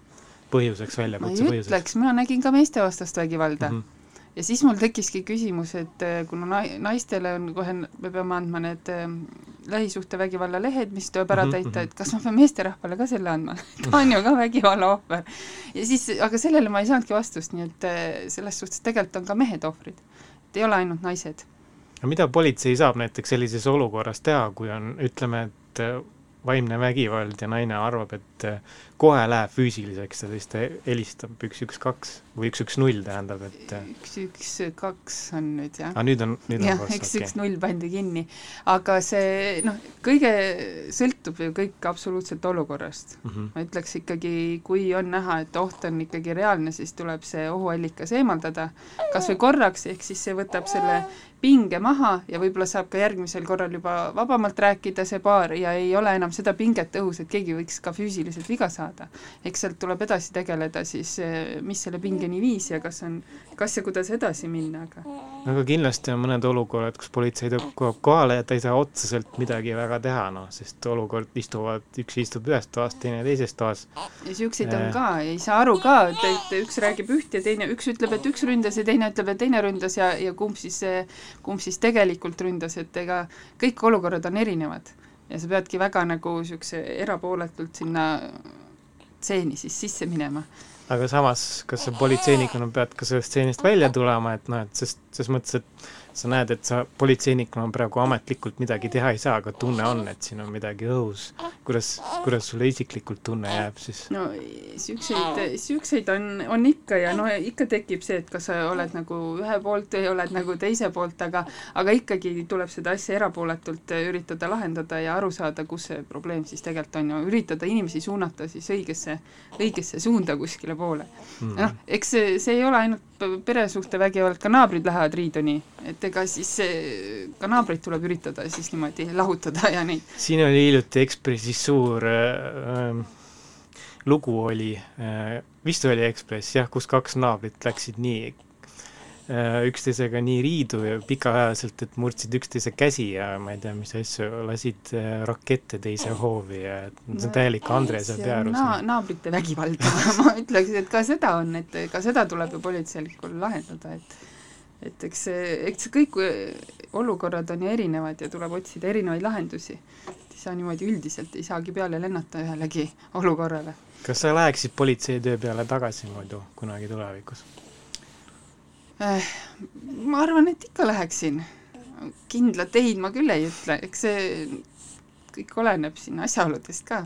põhjuseks, ma väljakutse ei põhjuseks ütleks, mina nägin ka meestevastast vägivalda mm? -hmm. Ja siis mul tekkiski küsimus, et eh, kuna nai-, naistele on kohe, me peame andma need eh, lähisuhtevägivalla lehed, mis tuleb ära Mhm, täita, mhm. et kas ma pean meesterahvale ka selle andma (laughs) ta on ju ka vägivalla ohver. ja siis, aga sellele ma ei saanudki vastust, nii et eh, selles suhtes tegelikult on ka mehed ohvrid. et ei ole ainult naised. no mida politsei saab näiteks sellises olukorras teha, kui on, ütleme, et äh, vaimne vägivald ja naine arvab, et äh, kohe läheb füüsiliseks ja siis ta helistab üks, üks, kaks või üks, üks, null tähendab, et üks, üks, kaks on nüüd jah aga nüüd on, nüüd on jah, üks, üks null pandi kinni. aga see noh, kõige sõltub ju kõik absoluutselt olukorrast. Mhm. ma ütleks ikkagi, kui on näha, et oht on ikkagi reaalne, siis tuleb see ohuallikas eemaldada, kas või korraks, ehk siis see võtab selle pinge maha ja võib-olla saab ka järgmisel korral juba vabamalt rääkida see paar ja ei ole enam seda pinget õhus, et keegi võiks ka füüsiliselt viga saada. Eks sealt tuleb edasi tegeleda siis, mis selle pingeni viis ja kas on, kas ja kuidas edasi minna, aga aga kindlasti on mõned olukorrad, kus politsei tuleb kohale ja ta ei saa otseselt midagi väga teha, noh, sest olukord istuvad, üks istub ühes toas, teine teises toas. ja niisuguseid on Äh. ka, ei saa aru ka, et, et üks räägib üht ja teine, üks ütleb, et üks ründas ja teine ütleb, et teine ründas ja, ja kumb siis, kumb siis tegelikult ründas, et ega kõik olukorrad on erinevad. ja sa peadki väga nagu niisuguse erapooletult sinna stseeni siis sisse minema. aga samas, kas sa politseinikuna pead ka sellest stseenist välja tulema, et noh, et sest, ses mõttes, et sa näed, et sa politseinikuna praegu ametlikult midagi teha ei saa, aga tunne on, et siin on midagi õhus. kuidas, kuidas sulle isiklikult tunne jääb siis? no niisuguseid, niisuguseid on, on ikka ja no ikka tekib see, et kas sa oled nagu ühe poolt või oled nagu teise poolt, aga aga ikkagi tuleb seda asja erapooletult üritada lahendada ja aru saada, kus see probleem siis tegelikult on ja üritada inimesi suunata siis õigesse, õigesse suunda kuskile poole Mm. noh, eks see, see ei ole ainult peresuhtevägivald, ka naabrid lähevad riiduni, et ega siis ka naabreid tuleb üritada siis niimoodi lahutada ja neid. Siin oli hiljuti Ekspressis suur äh, lugu oli äh,, vist oli Ekspress jah, kus kaks naabrit läksid nii üksteisega nii riidu ja pikaajaliselt, et murdsid üksteise käsi ja ma ei tea, mis asju, lasid äh, rakette teise hoovi ja see on täielik Andrese Pearus na,. naabrite vägivald (laughs) ma ütleks, et ka seda on, et ka seda tuleb ju politseinikul lahendada, et et eks see, eks kõik olukorrad on ju erinevad ja tuleb otsida erinevaid lahendusi. ei saa niimoodi üldiselt, ei saagi peale lennata ühelegi olukorrale. kas sa läheksid politseitöö peale tagasi muidu kunagi tulevikus? Äh, ma arvan, et ikka läheksin. kindlat ei ma küll ei ütle, eks see kõik oleneb siin asjaoludest ka.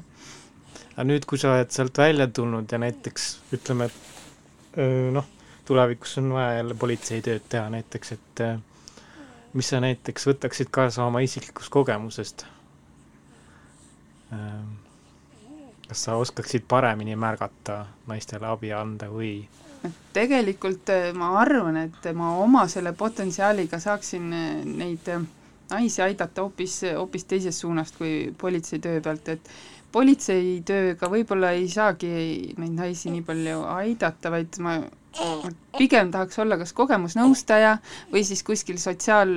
aga nüüd, kui sa oled sealt välja tulnud ja näiteks ütleme, et noh, tulevikus on vaja jälle politseitööd teha näiteks, et mis sa näiteks võtaksid kaasa oma isiklikust kogemusest? kas sa oskaksid paremini märgata, naistele abi anda või tegelikult ma arvan, et ma oma selle potentsiaaliga saaksin neid naisi aidata hoopis, hoopis teisest suunast kui politseitöö pealt, et politseitööga võib-olla ei saagi neid naisi nii palju aidata, vaid ma pigem tahaks olla kas kogemusnõustaja või siis kuskil sotsiaal,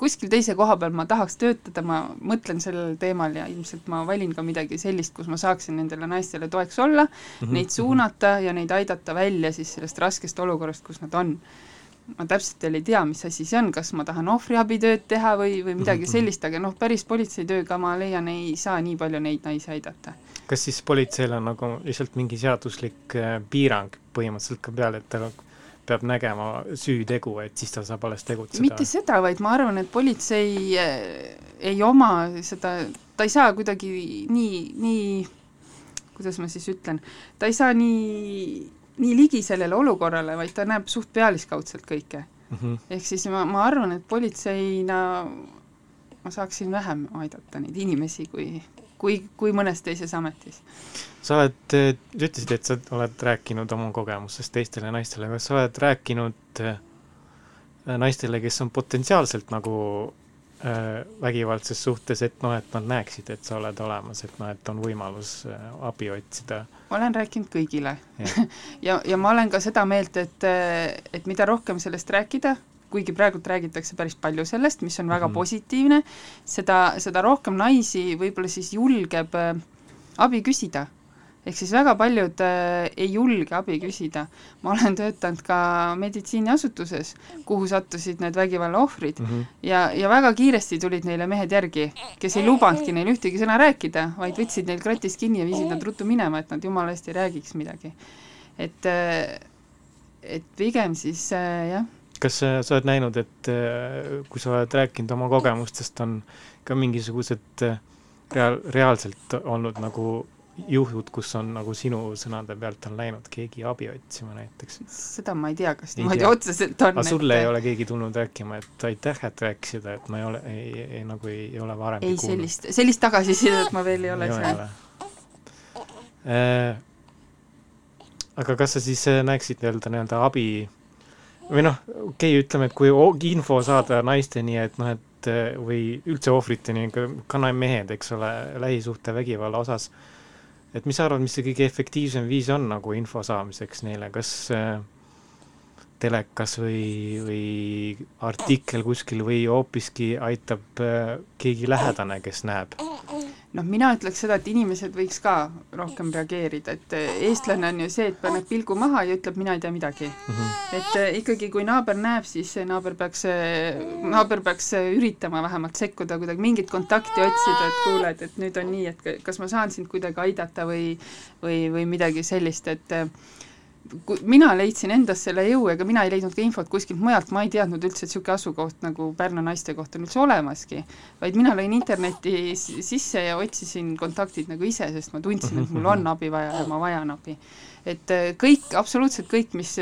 kuskil teise koha peal ma tahaks töötada, ma mõtlen sellel teemal ja ilmselt ma valin ka midagi sellist, kus ma saaksin nendele naistele toeks olla mm, -hmm. neid suunata ja neid aidata välja siis sellest raskest olukorrast, kus nad on ma täpselt veel ei tea, mis asi see on, kas ma tahan ohvriabitööd teha või, või midagi mhm. sellist, aga noh, päris politseitööga ma leian, ei saa nii palju neid naisi aidata. kas siis politseil on nagu lihtsalt mingi seaduslik äh, piirang põhimõtteliselt ka peal, et ta peab nägema süütegu, et siis ta saab alles tegutseda? mitte seda, vaid ma arvan, et politsei äh, ei oma seda, ta ei saa kuidagi nii, nii kuidas ma siis ütlen, ta ei saa nii nii ligi sellele olukorrale, vaid ta näeb suht pealiskaudselt kõike mm. -hmm. ehk siis ma, ma arvan, et politseina ma saaksin vähem aidata neid inimesi kui, kui, kui mõnes teises ametis. sa oled, ütlesid, et sa oled rääkinud oma kogemustest teistele naistele, kas sa oled rääkinud äh, naistele, kes on potentsiaalselt nagu vägivaldses suhtes, et noh, et nad näeksid, et sa oled olemas, et noh, et on võimalus äh, abi otsida. ma olen rääkinud kõigile ja, (laughs) ja, ja ma olen ka seda meelt, et, äh, et mida rohkem sellest rääkida, kuigi praegult räägitakse päris palju sellest, mis on väga mm -hmm. positiivne, seda, seda rohkem naisi võib-olla siis julgeb abi küsida ehk siis väga paljud äh, ei julge abi küsida. ma olen töötanud ka meditsiiniasutuses, kuhu sattusid need vägivalla ohvrid mm -hmm. ja, ja väga kiiresti tulid neile mehed järgi, kes ei lubanudki neil ühtegi sõna rääkida, vaid võtsid neil kratist kinni ja viisid nad ruttu minema, et nad jumala eest ei räägiks midagi. et, äh, et pigem siis äh, jah. kas sa oled näinud, et äh, kui sa oled rääkinud oma kogemustest, on ka mingisugused äh, reaal-, reaalselt olnud nagu juhud, kus on nagu sinu sõnade pealt on läinud keegi abi otsima näiteks? seda ma ei tea, kas niimoodi otseselt on. aga sulle et... ei ole keegi tulnud rääkima, et aitäh, et rääkisid, et ma ei ole, ei, ei nagu ei, ei ole varem ei, sellist, sellist tagasisidet ma veel ei ole saanud. Äh, aga kas sa siis äh, näeksid nii-öelda, nii-öelda abi või noh, okei okay,, ütleme, et kui info saada naisteni, et noh, et äh, või üldse ohvriteni, ka mehed, eks ole, lähisuhtevägivalla osas äh,, et mis sa arvad, mis see kõige efektiivsem viis on nagu info saamiseks neile, kas äh, telekas või, või artikkel kuskil või hoopiski aitab äh, keegi lähedane, kes näeb? Noh, mina ütleks seda, et inimesed võiks ka rohkem reageerida, et äh, eestlane on ju see, et paneb pilgu maha ja ütleb, mina ei tea midagi mm. -hmm. et äh, ikkagi, kui naaber näeb, siis naaber peaks, naaber peaks üritama vähemalt sekkuda, kuidagi mingit kontakti otsida, et kuule, et, et nüüd on nii, et kas ma saan sind kuidagi aidata või või, või midagi sellist, et mina leidsin endas selle jõu, ega mina ei leidnud ka infot kuskilt mujalt, ma ei teadnud üldse, et niisugune asukoht nagu Pärnu naiste koht on üldse olemaski, vaid mina lõin internetti sisse ja otsisin kontaktid nagu ise, sest ma tundsin, et mul on abi vaja ja ma vajan abi. et äh, kõik, absoluutselt kõik, mis,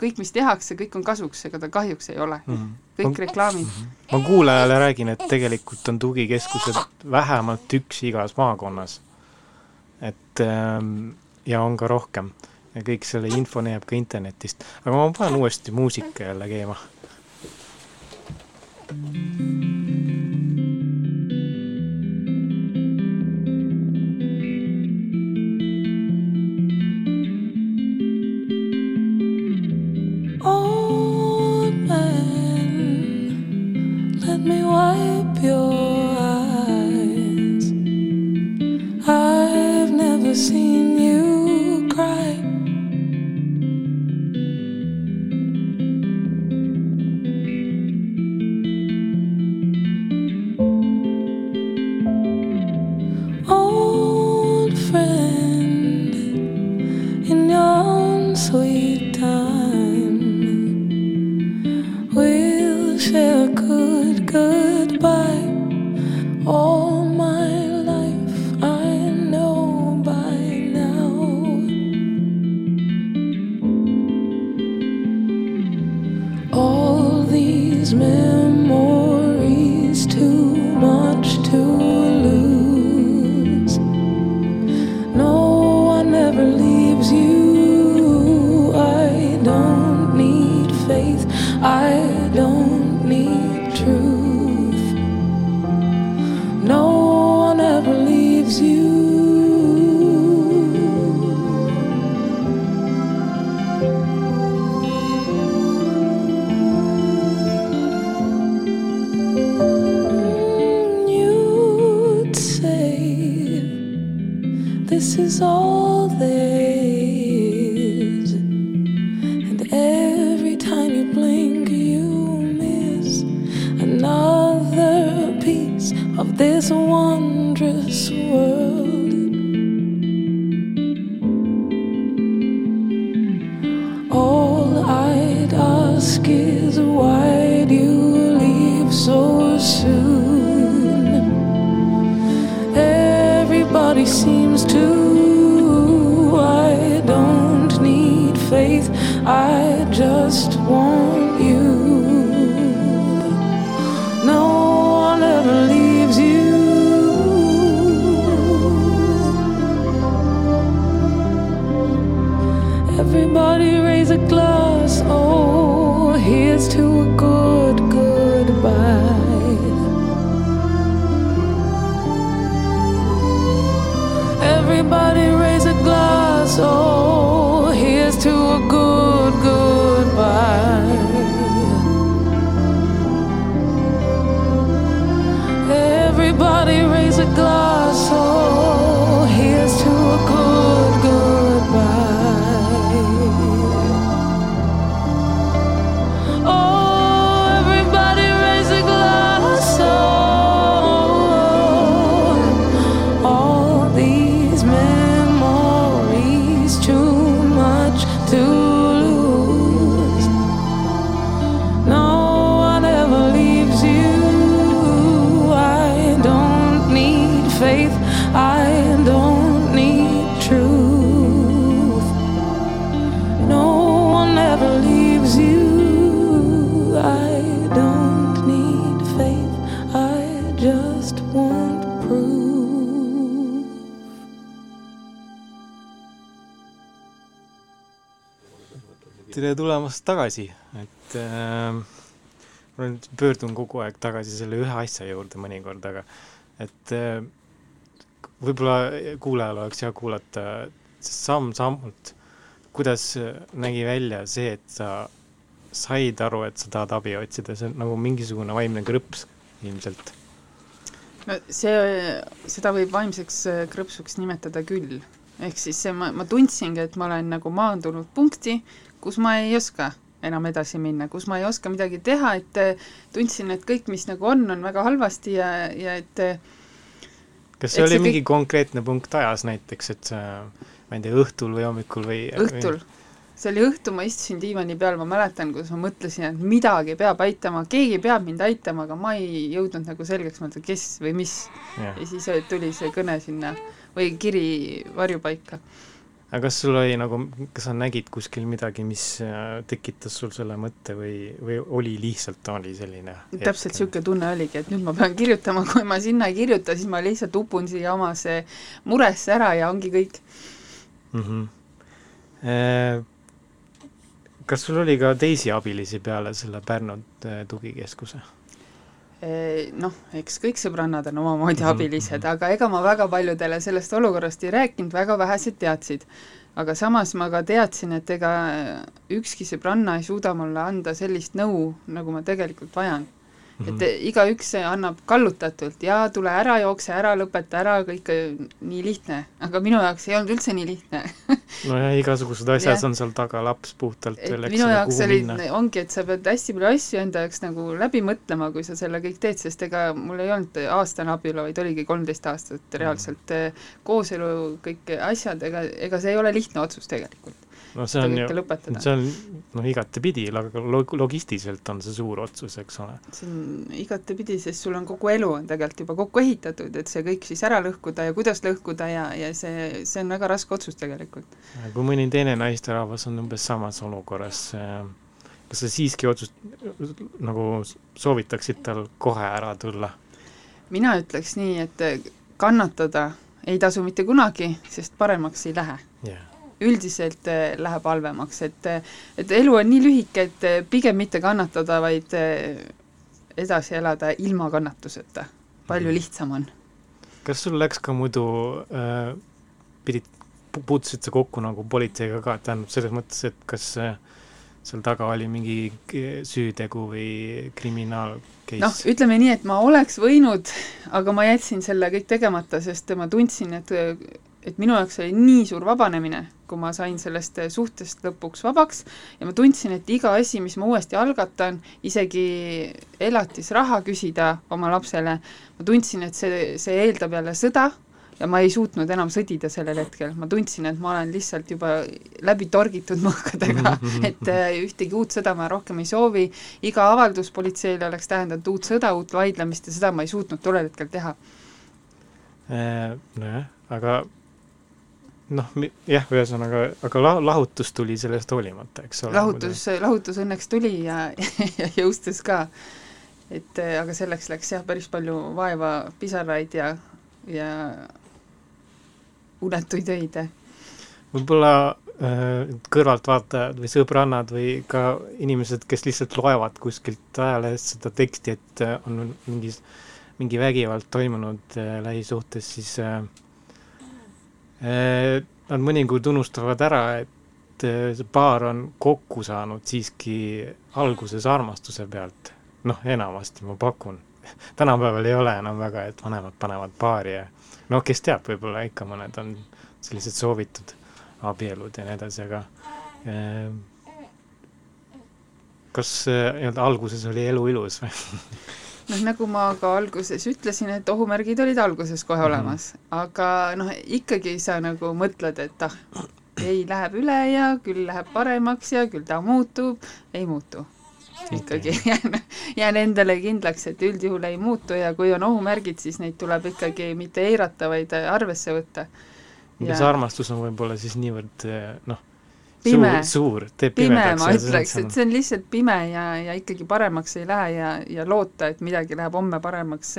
kõik, mis tehakse, kõik on kasuks, ega ta kahjuks ei ole. -hmm. kõik ma, reklaamid. -hmm. ma kuulajale räägin, et tegelikult on tugikeskused vähemalt üks igas maakonnas. et ähm, ja on ka rohkem ja kõik selle info leiab ka internetist, aga ma panen uuesti muusika jälle käima. Old man, let me wipe your eyes. I've never seen tere tulemast tagasi, et äh, ma nüüd pöördun kogu aeg tagasi selle ühe asja juurde mõnikord, aga et äh, võib-olla kuulajal oleks hea kuulata samm-sammult, kuidas nägi välja see, et sa said aru, et sa tahad abi otsida, see on nagu mingisugune vaimne krõps ilmselt. no see, seda võib vaimseks äh, krõpsuks nimetada küll. ehk siis see, ma, ma tundsingi, et ma olen nagu maandunud punkti, kus ma ei oska enam edasi minna, kus ma ei oska midagi teha, et äh, tundsin, et kõik, mis nagu on, on väga halvasti ja, ja et äh, kas see oli see mingi konkreetne punkt ajas näiteks, et ma ei tea, õhtul või hommikul või õhtul, see oli õhtu, ma istusin diivani peal, ma mäletan, kuidas ma mõtlesin, et midagi peab aitama, keegi peab mind aitama, aga ma ei jõudnud nagu selgeks mõelda, kes või mis. ja siis tuli see kõne sinna või kiri varjupaika. Aga kas sul oli nagu, kas sa nägid kuskil midagi, mis äh, tekitas sul selle mõtte või, või oli lihtsalt, oli selline täpselt niisugune tunne oligi, et nüüd ma pean (laughs) kirjutama, kui ma sinna ei kirjuta, siis ma lihtsalt upun siia omasse muresse ära ja ongi kõik. mm? -hmm. kas sul oli ka teisi abilisi peale selle Pärnu äh, tugikeskuse? Noh, eks kõik sõbrannad on omamoodi Mhm, abilised, aga ega ma väga paljudele sellest olukorrast ei rääkinud, väga vähesed teadsid. aga samas ma ka teadsin, et ega ükski sõbranna ei suuda mulle anda sellist nõu, nagu ma tegelikult vajan. Mhm. et igaüks annab kallutatult ja tule ära, jookse ära, lõpeta ära, kõik nii lihtne. aga minu jaoks ei olnud üldse nii lihtne. (laughs) nojah, igasugused asjad Jah. on seal taga, laps puhtalt veel, eks minu jaoks oli, ongi, et sa pead hästi palju asju enda jaoks nagu läbi mõtlema, kui sa selle kõik teed, sest ega mul ei olnud aastane abielu, vaid oligi kolmteist aastat Mm. reaalselt eh, kooselu, kõik asjad, ega, ega see ei ole lihtne otsus tegelikult. No see on ju, see on noh, igatepidi, aga log-, logistiliselt on see suur otsus, eks ole. see on igatepidi, sest sul on kogu elu on tegelikult juba kokku ehitatud, et see kõik siis ära lõhkuda ja kuidas lõhkuda ja, ja see, see on väga raske otsus tegelikult. kui mõni teine naisterahvas on umbes samas olukorras, kas sa siiski otsust-, nagu soovitaksid tal kohe ära tulla? mina ütleks nii, et kannatada ei tasu mitte kunagi, sest paremaks ei lähe jah, üldiselt eh, läheb halvemaks, et et elu on nii lühike, et eh, pigem mitte kannatada, vaid edasi elada ilma kannatuseta. palju Mhm. lihtsam on. kas sul läks ka muidu äh,, pidid, puutusid sa kokku nagu politseiga ka, tähendab selles mõttes, et kas äh, seal taga oli mingi süütegu või kriminaal case? noh, ütleme nii, et ma oleks võinud, aga ma jätsin selle kõik tegemata, sest ma tundsin, et et minu jaoks oli nii suur vabanemine, kui ma sain sellest suhtest lõpuks vabaks ja ma tundsin, et iga asi, mis ma uuesti algatan, isegi elatisraha küsida oma lapsele, ma tundsin, et see, see eeldab jälle sõda ja ma ei suutnud enam sõdida sellel hetkel, ma tundsin, et ma olen lihtsalt juba läbi torgitud mõhkadega, (laughs) et äh, ühtegi uut sõda ma rohkem ei soovi, iga avaldus politseile oleks tähendanud uut sõda, uut vaidlemist ja seda ma ei suutnud tollel hetkel teha. Äh, nojah, aga noh, jah, ühesõnaga, aga la-, lahutus tuli sellest hoolimata, eks ole? lahutus, lahutus õnneks tuli ja, (laughs) ja jõustus ka. et äh, aga selleks läks jah, päris palju vaeva, pisaraid ja, ja unetuid öid. võib-olla äh, kõrvaltvaatajad või sõbrannad või ka inimesed, kes lihtsalt loevad kuskilt ajalehest seda teksti, et äh, on mingis, mingi vägivald toimunud äh, lähisuhtes, siis äh, nad mõnikord unustavad ära, et äh, see paar on kokku saanud siiski alguses armastuse pealt. noh, enamasti ma pakun (laughs) tänapäeval ei ole enam väga, et vanemad panevad paari ja noh, kes teab, võib-olla ikka mõned on sellised soovitud abielud ja nii edasi, aga eh, kas nii-öelda alguses oli elu ilus või (laughs) noh, nagu ma ka alguses ütlesin, et ohumärgid olid alguses kohe -hmm. olemas, aga noh, ikkagi sa nagu mõtled, et ah, ei, läheb üle ja küll läheb paremaks ja küll ta muutub, ei muutu ikkagi (laughs) jään, jään endale kindlaks, et üldjuhul ei muutu ja kui on ohumärgid, siis neid tuleb ikkagi mitte eirata, vaid arvesse võtta. ja see armastus on võib-olla siis niivõrd noh, suur, suur, teeb pime, ma ütleks, et see on lihtsalt pime ja, ja ikkagi paremaks ei lähe ja, ja loota, et midagi läheb homme paremaks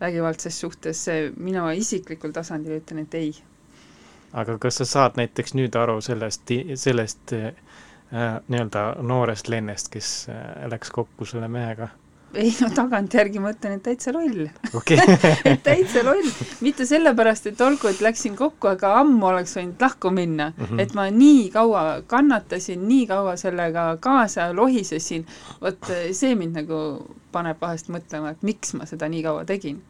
vägivaldses suhtes, mina isiklikul tasandil ütlen, et ei. aga kas sa saad näiteks nüüd aru sellest, sellest äh, nii-öelda noorest Lennest, kes äh, läks kokku selle mehega? Ei no tagantjärgi ma ütlen, et täitsa loll okay. (laughs) et täitsa loll, mitte sellepärast, et olgu, et läksin kokku, aga ammu oleks võinud lahku minna mm, -hmm. et ma nii kaua kannatasin, nii kaua sellega kaasa lohisesin, vot see mind nagu paneb vahest mõtlema, et miks ma seda nii kaua tegin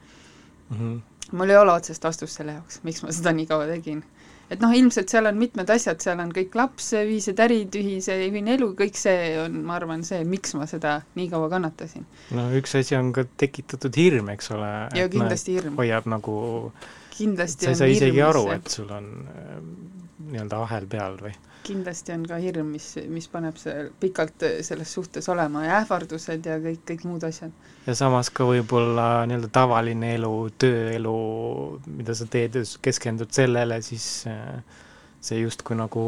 mm. -hmm. mul ei ole otsest vastust selle jaoks, miks ma seda nii kaua tegin et noh, ilmselt seal on mitmed asjad, seal on kõik laps, ühised ärid, ühise, ühine elu, kõik see on, ma arvan, see, miks ma seda nii kaua kannatasin. no üks asi on ka tekitatud hirm, eks ole. ja kindlasti hirm. hoiab nagu kindlasti sa ei saa isegi aru, et sul on äh, nii-öelda ahel peal või kindlasti on ka hirm, mis, mis paneb see pikalt selles suhtes olema ja ähvardused ja kõik, kõik muud asjad. ja samas ka võib-olla nii-öelda tavaline elu, tööelu, mida sa teed, keskendud sellele, siis äh, see justkui nagu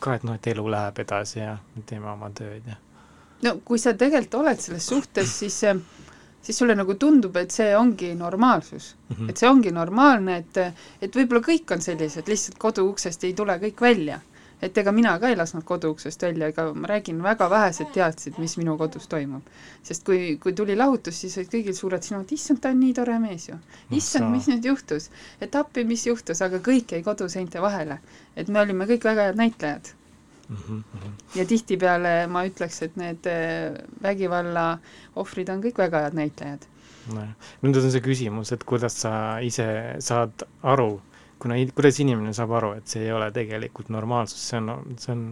ka, et noh, et elu läheb edasi ja me teeme oma tööd ja no kui sa tegelikult oled selles suhtes, siis siis sulle nagu tundub, et see ongi normaalsus mm. -hmm. et see ongi normaalne, et, et võib-olla kõik on sellised, lihtsalt koduuksest ei tule kõik välja et ega mina ka ei lasknud koduuksest välja, ega ma räägin, väga vähesed teadsid, mis minu kodus toimub. sest kui, kui tuli lahutus, siis olid kõigil suured sõnad, issand, ta on nii tore mees ju. issand, mis nüüd juhtus? et appi, mis juhtus, aga kõik jäi koduseinte vahele. et me olime kõik väga head näitlejad mm. -hmm. ja tihtipeale ma ütleks, et need äh, vägivalla ohvrid on kõik väga head näitlejad. nojah, nüüd on see küsimus, et kuidas sa ise saad aru, kuna, kuidas inimene saab aru, et see ei ole tegelikult normaalsus, see on, see on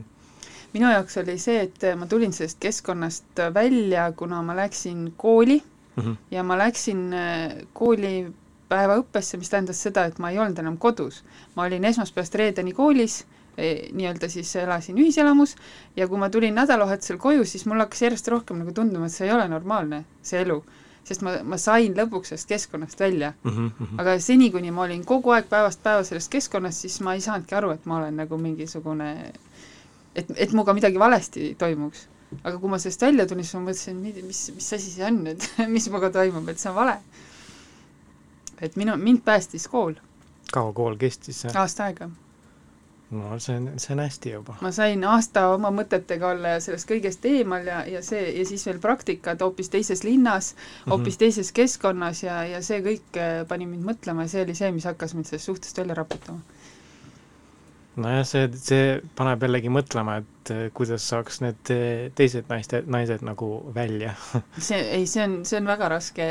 minu jaoks oli see, et ma tulin sellest keskkonnast välja, kuna ma läksin kooli mm -hmm. ja ma läksin äh, kooli päevaõppesse, mis tähendas seda, et ma ei olnud enam kodus. ma olin esmaspäevast reedeni koolis, e, nii-öelda siis elasin ühiselamus ja kui ma tulin nädalavahetusel koju, siis mul hakkas järjest rohkem nagu tunduma, et see ei ole normaalne, see elu sest ma, ma sain lõpuks sellest keskkonnast välja mm. -hmm. aga seni, kuni ma olin kogu aeg päevast päeva selles keskkonnas, siis ma ei saanudki aru, et ma olen nagu mingisugune, et, et minuga midagi valesti toimuks. aga kui ma sellest välja tulin, siis ma mõtlesin, mis, mis asi see on nüüd (laughs) mis minuga toimub, et see on vale. et minu, mind päästis kool. kaua kool kestis? aasta aega no see on, see on hästi juba. ma sain aasta oma mõtetega olla ja sellest kõigest eemal ja, ja see, ja siis veel praktikad hoopis teises linnas, hoopis mm -hmm. teises keskkonnas ja, ja see kõik äh, pani mind mõtlema ja see oli see, mis hakkas mind sellest suhtest välja raputama. nojah, see, see paneb jällegi mõtlema, et äh, kuidas saaks need äh, teised naiste, naised nagu välja (laughs) see, ei, see on, see on väga raske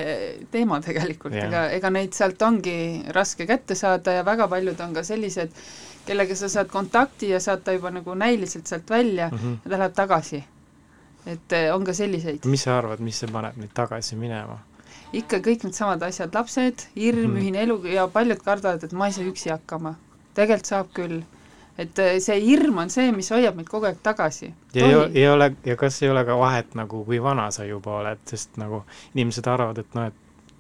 teema tegelikult, ega, ega neid sealt ongi raske kätte saada ja väga paljud on ka sellised, kellega sa saad kontakti ja saad ta juba nagu näiliselt sealt välja mm. -hmm. ja ta läheb tagasi. et eh, on ka selliseid. mis sa arvad, mis see paneb neid tagasi minema? ikka kõik needsamad asjad, lapsed, hirm Mhm. mm., ühine elu ja paljud kardavad, et ma ei saa üksi hakkama. tegelikult saab küll. et eh, see hirm on see, mis hoiab meid kogu aeg tagasi. ja ei, ei ole, ja kas ei ole ka vahet nagu, kui vana sa juba oled, sest nagu inimesed arvavad, et noh, et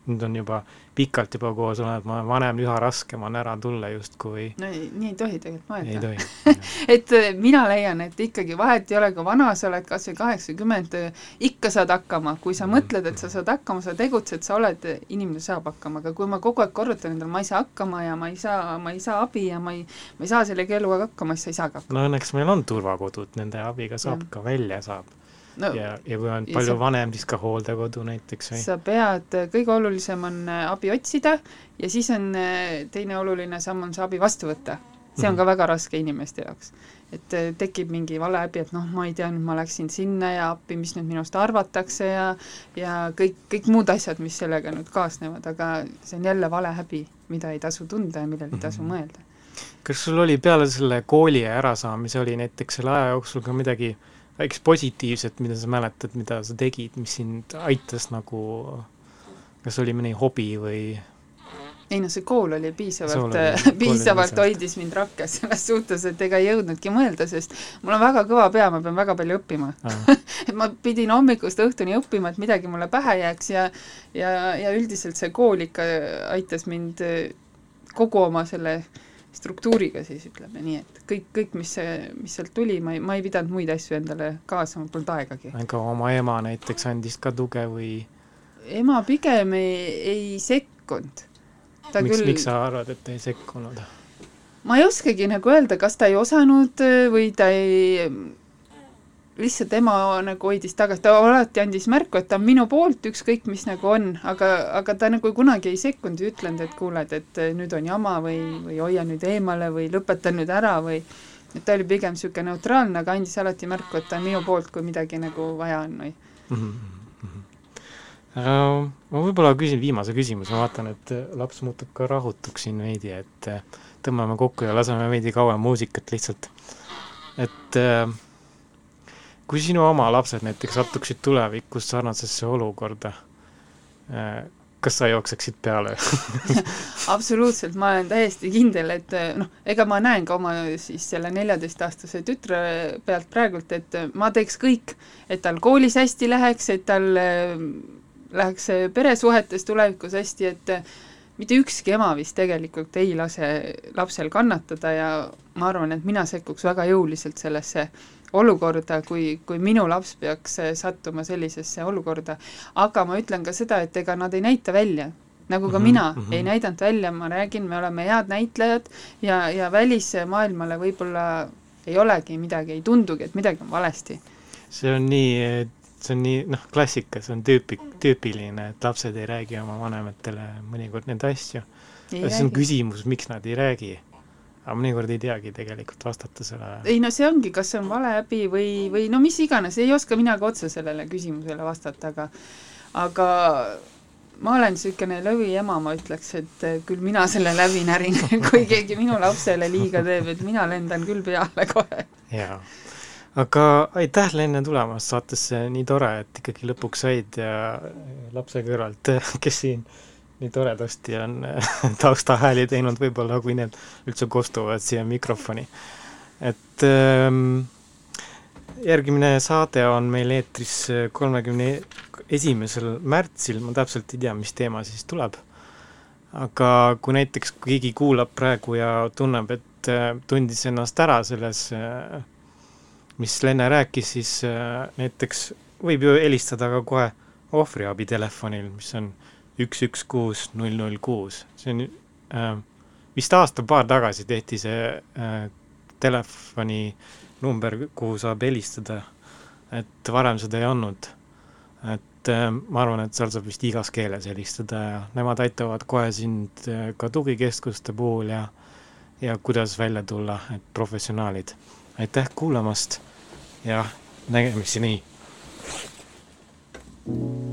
nüüd on juba pikalt juba koos oled, ma olen vanem, üha raskem on ära tulla justkui no ei, nii ei tohi tegelikult mõelda. (laughs) et eh, mina leian, et ikkagi vahet ei ole, kui vana sa oled, kas või kaheksakümmend, ikka saad hakkama, kui sa mõtled, et sa saad hakkama, sa tegutsed, sa oled, inimene saab hakkama, aga kui ma kogu aeg korrutan endale, ma ei saa hakkama ja ma ei saa, ma ei saa abi ja ma ei, ma ei saa selle eluga hakkama, siis sa ei saagi hakkama. no õnneks meil on turvakodud, nende abiga saab Jah. ka välja saab no ja, ja kui on palju sa- vanem, siis ka hooldekodu näiteks või sa pead, kõige olulisem on äh, abi otsida ja siis on äh, teine oluline samm on see abi vastu võtta. see on Mhm. ka väga raske inimeste jaoks. et äh, tekib mingi vale häbi, et noh, ma ei tea, nüüd ma läksin sinna ja appi, mis nüüd minust arvatakse ja ja kõik, kõik muud asjad, mis sellega nüüd kaasnevad, aga see on jälle vale häbi, mida ei tasu tunda ja millele ei tasu Mhm. mõelda. kas sul oli peale selle kooli ärasaamise, oli näiteks selle aja jooksul ka midagi väikest positiivset, mida sa mäletad, mida sa tegid, mis sind aitas nagu, kas oli mõni hobi või? Ei noh, see kool oli piisavalt piisavalt hoidis mind rakkes selles suhtes, et ega ei jõudnudki mõelda, sest mul on väga kõva pea, ma pean väga palju õppima. Et (laughs) ma pidin hommikust õhtuni õppima, et midagi mulle pähe jääks ja ja, ja üldiselt see kool ikka aitas mind kogu oma selle struktuuriga siis ütleme nii, et kõik, kõik, mis see, mis sealt tuli, ma ei, ma ei pidanud muid asju endale kaasa, mul polnud aegagi. aga oma ema näiteks andis ka tuge või ema pigem ei, ei sekkunud. miks, küll miks sa arvad, et ta ei sekkunud? ma ei oskagi nagu öelda, kas ta ei osanud äh, või ta ei, lihtsalt ema nagu hoidis tagasi, ta alati andis märku, et ta on minu poolt, ükskõik mis nagu on, aga, aga ta nagu kunagi ei sekkunud ja ütlenud, et kuuled, et nüüd on jama või, või hoia nüüd eemale või lõpeta nüüd ära või et ta oli pigem niisugune neutraalne, aga andis alati märku, et ta on minu poolt, kui midagi nagu vaja on või aga ma võib-olla küsin viimase küsimuse, ma vaatan, et äh, laps muutub ka rahutuks siin veidi, et äh, tõmbame kokku ja laseme veidi kauem muusikat lihtsalt. et äh, kui sinu oma lapsed näiteks satuksid tulevikus sarnasesse olukorda, kas sa jookseksid peale? (laughs) Absoluutselt, ma olen täiesti kindel, et noh, ega ma näen ka oma siis selle neljateistaastase tütre pealt praegult, et ma teeks kõik, et tal koolis hästi läheks, et tal äh, läheks peresuhetes tulevikus hästi, et mitte ükski ema vist tegelikult ei lase lapsel kannatada ja ma arvan, et mina sekkuks väga jõuliselt sellesse olukorda, kui, kui minu laps peaks sattuma sellisesse olukorda. aga ma ütlen ka seda, et ega nad ei näita välja, nagu ka Mhm, mina mm. -hmm. ei näidanud välja, ma räägin, me oleme head näitlejad ja, ja välismaailmale võib-olla ei olegi midagi, ei tundugi, et midagi on valesti. see on nii, see on nii, noh, klassika, see on tüüpi, tüüpiline, et lapsed ei räägi oma vanematele mõnikord neid asju. see on küsimus, miks nad ei räägi. Aga mõnikord ei teagi tegelikult vastata sellele. ei no see ongi, kas see on valehäbi või, või no mis iganes, ei oska mina ka otse sellele küsimusele vastata, aga aga ma olen niisugune lõviema, ma ütleks, et eh, küll mina selle läbi närin (laughs) kui keegi minu lapsele liiga teeb, et mina lendan küll peale kohe. jaa. aga aitäh, Lenne, tulemast saatesse, nii tore, et ikkagi lõpuks said ja lapse kõrvalt, (laughs) kes siin nii toredasti on (laughs) taustahääli teinud, võib-olla kui need üldse kostuvad siia mikrofoni. et ähm, järgmine saade on meil eetris kolmekümne esimesel märtsil, ma täpselt ei tea, mis teema siis tuleb. aga kui näiteks keegi kuulab praegu ja tunneb, et äh, tundis ennast ära selles äh, mis Lenne rääkis, siis äh, näiteks võib ju helistada ka kohe ohvriabi telefonil, mis on üks, üks, kuus, null, null, kuus, see on äh, vist aasta-paar tagasi tehti see äh, telefoninumber, kuhu saab helistada. et varem seda ei olnud. et äh, ma arvan, et seal saab vist igas keeles helistada ja nemad aitavad kohe sind äh, ka tugikeskuste puhul ja, ja kuidas välja tulla, et professionaalid. aitäh kuulamast ja nägemiseni. thank you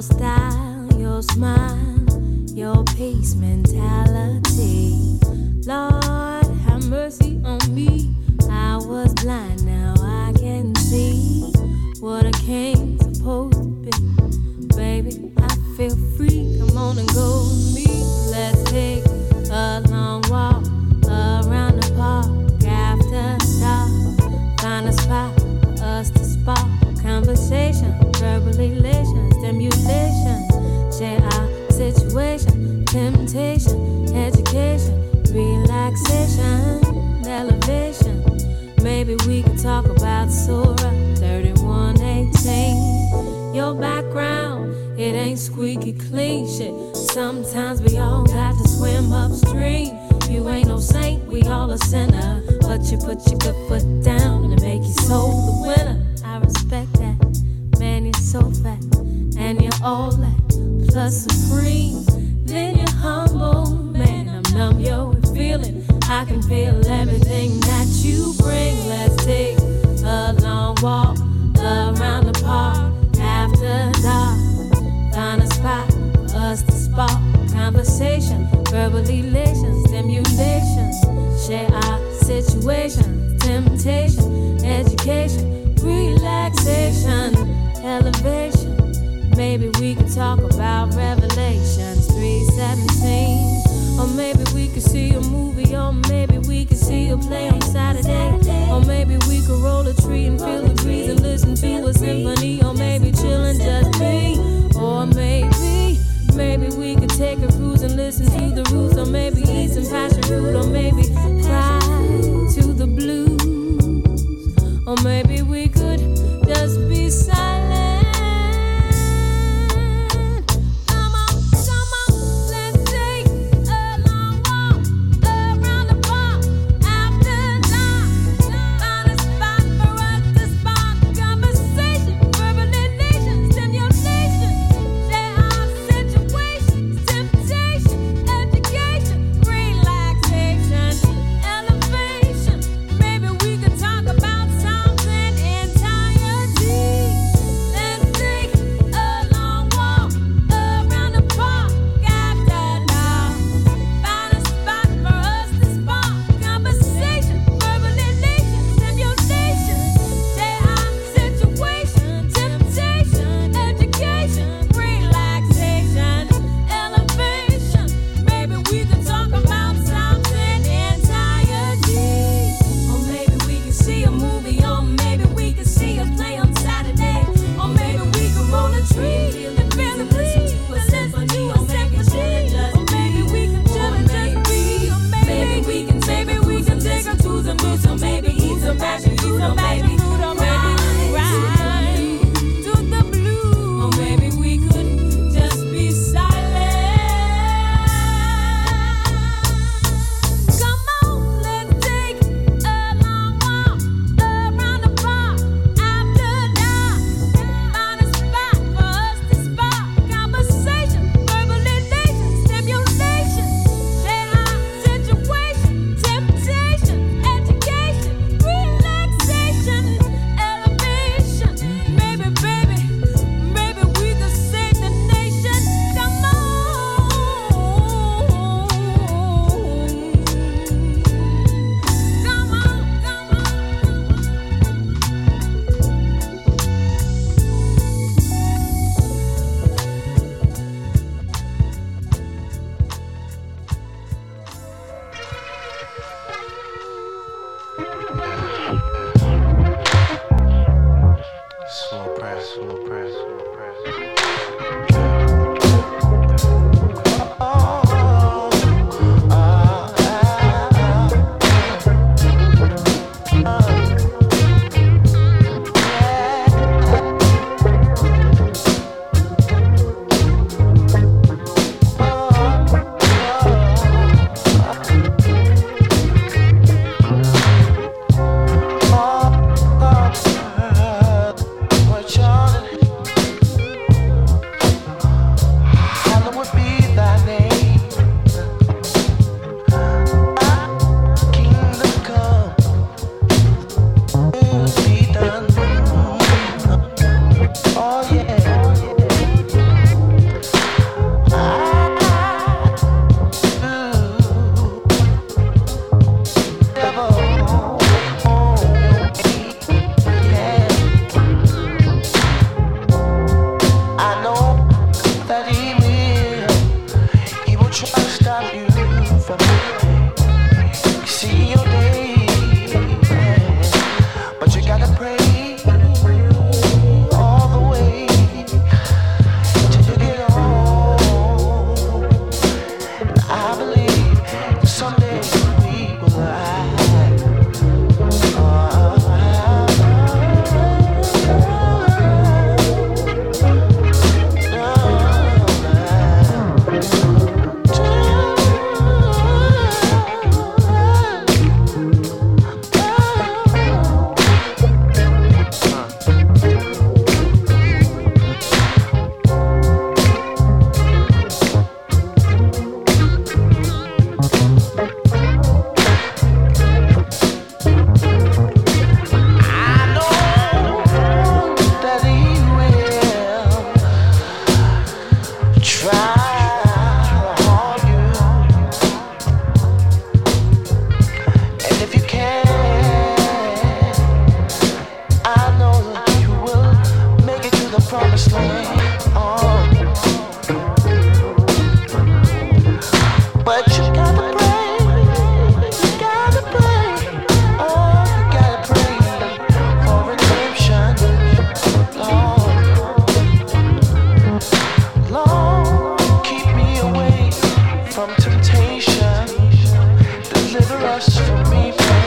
your style, your smile, your peace mentality. Lord. put your good foot down and make you so the winner. I respect that. Man, you're so fat and you're all that. Plus supreme, then you're humble. Man, I'm numb, yo, with feeling. I can feel everything that you bring. Let's take a long walk around the park after dark. Find a spot, us to spark conversation, verbal elation situation, temptation, education, relaxation, elevation. Maybe we could talk about Revelations 3:17, or maybe we could see a movie, or maybe we could see a play on Saturday, or maybe we could roll a tree and feel the breeze and listen to a symphony, or maybe chill and just be, or maybe. Maybe we could take a cruise and listen to the roots, or maybe eat some passion fruit, or maybe temptation. Deliver us from evil.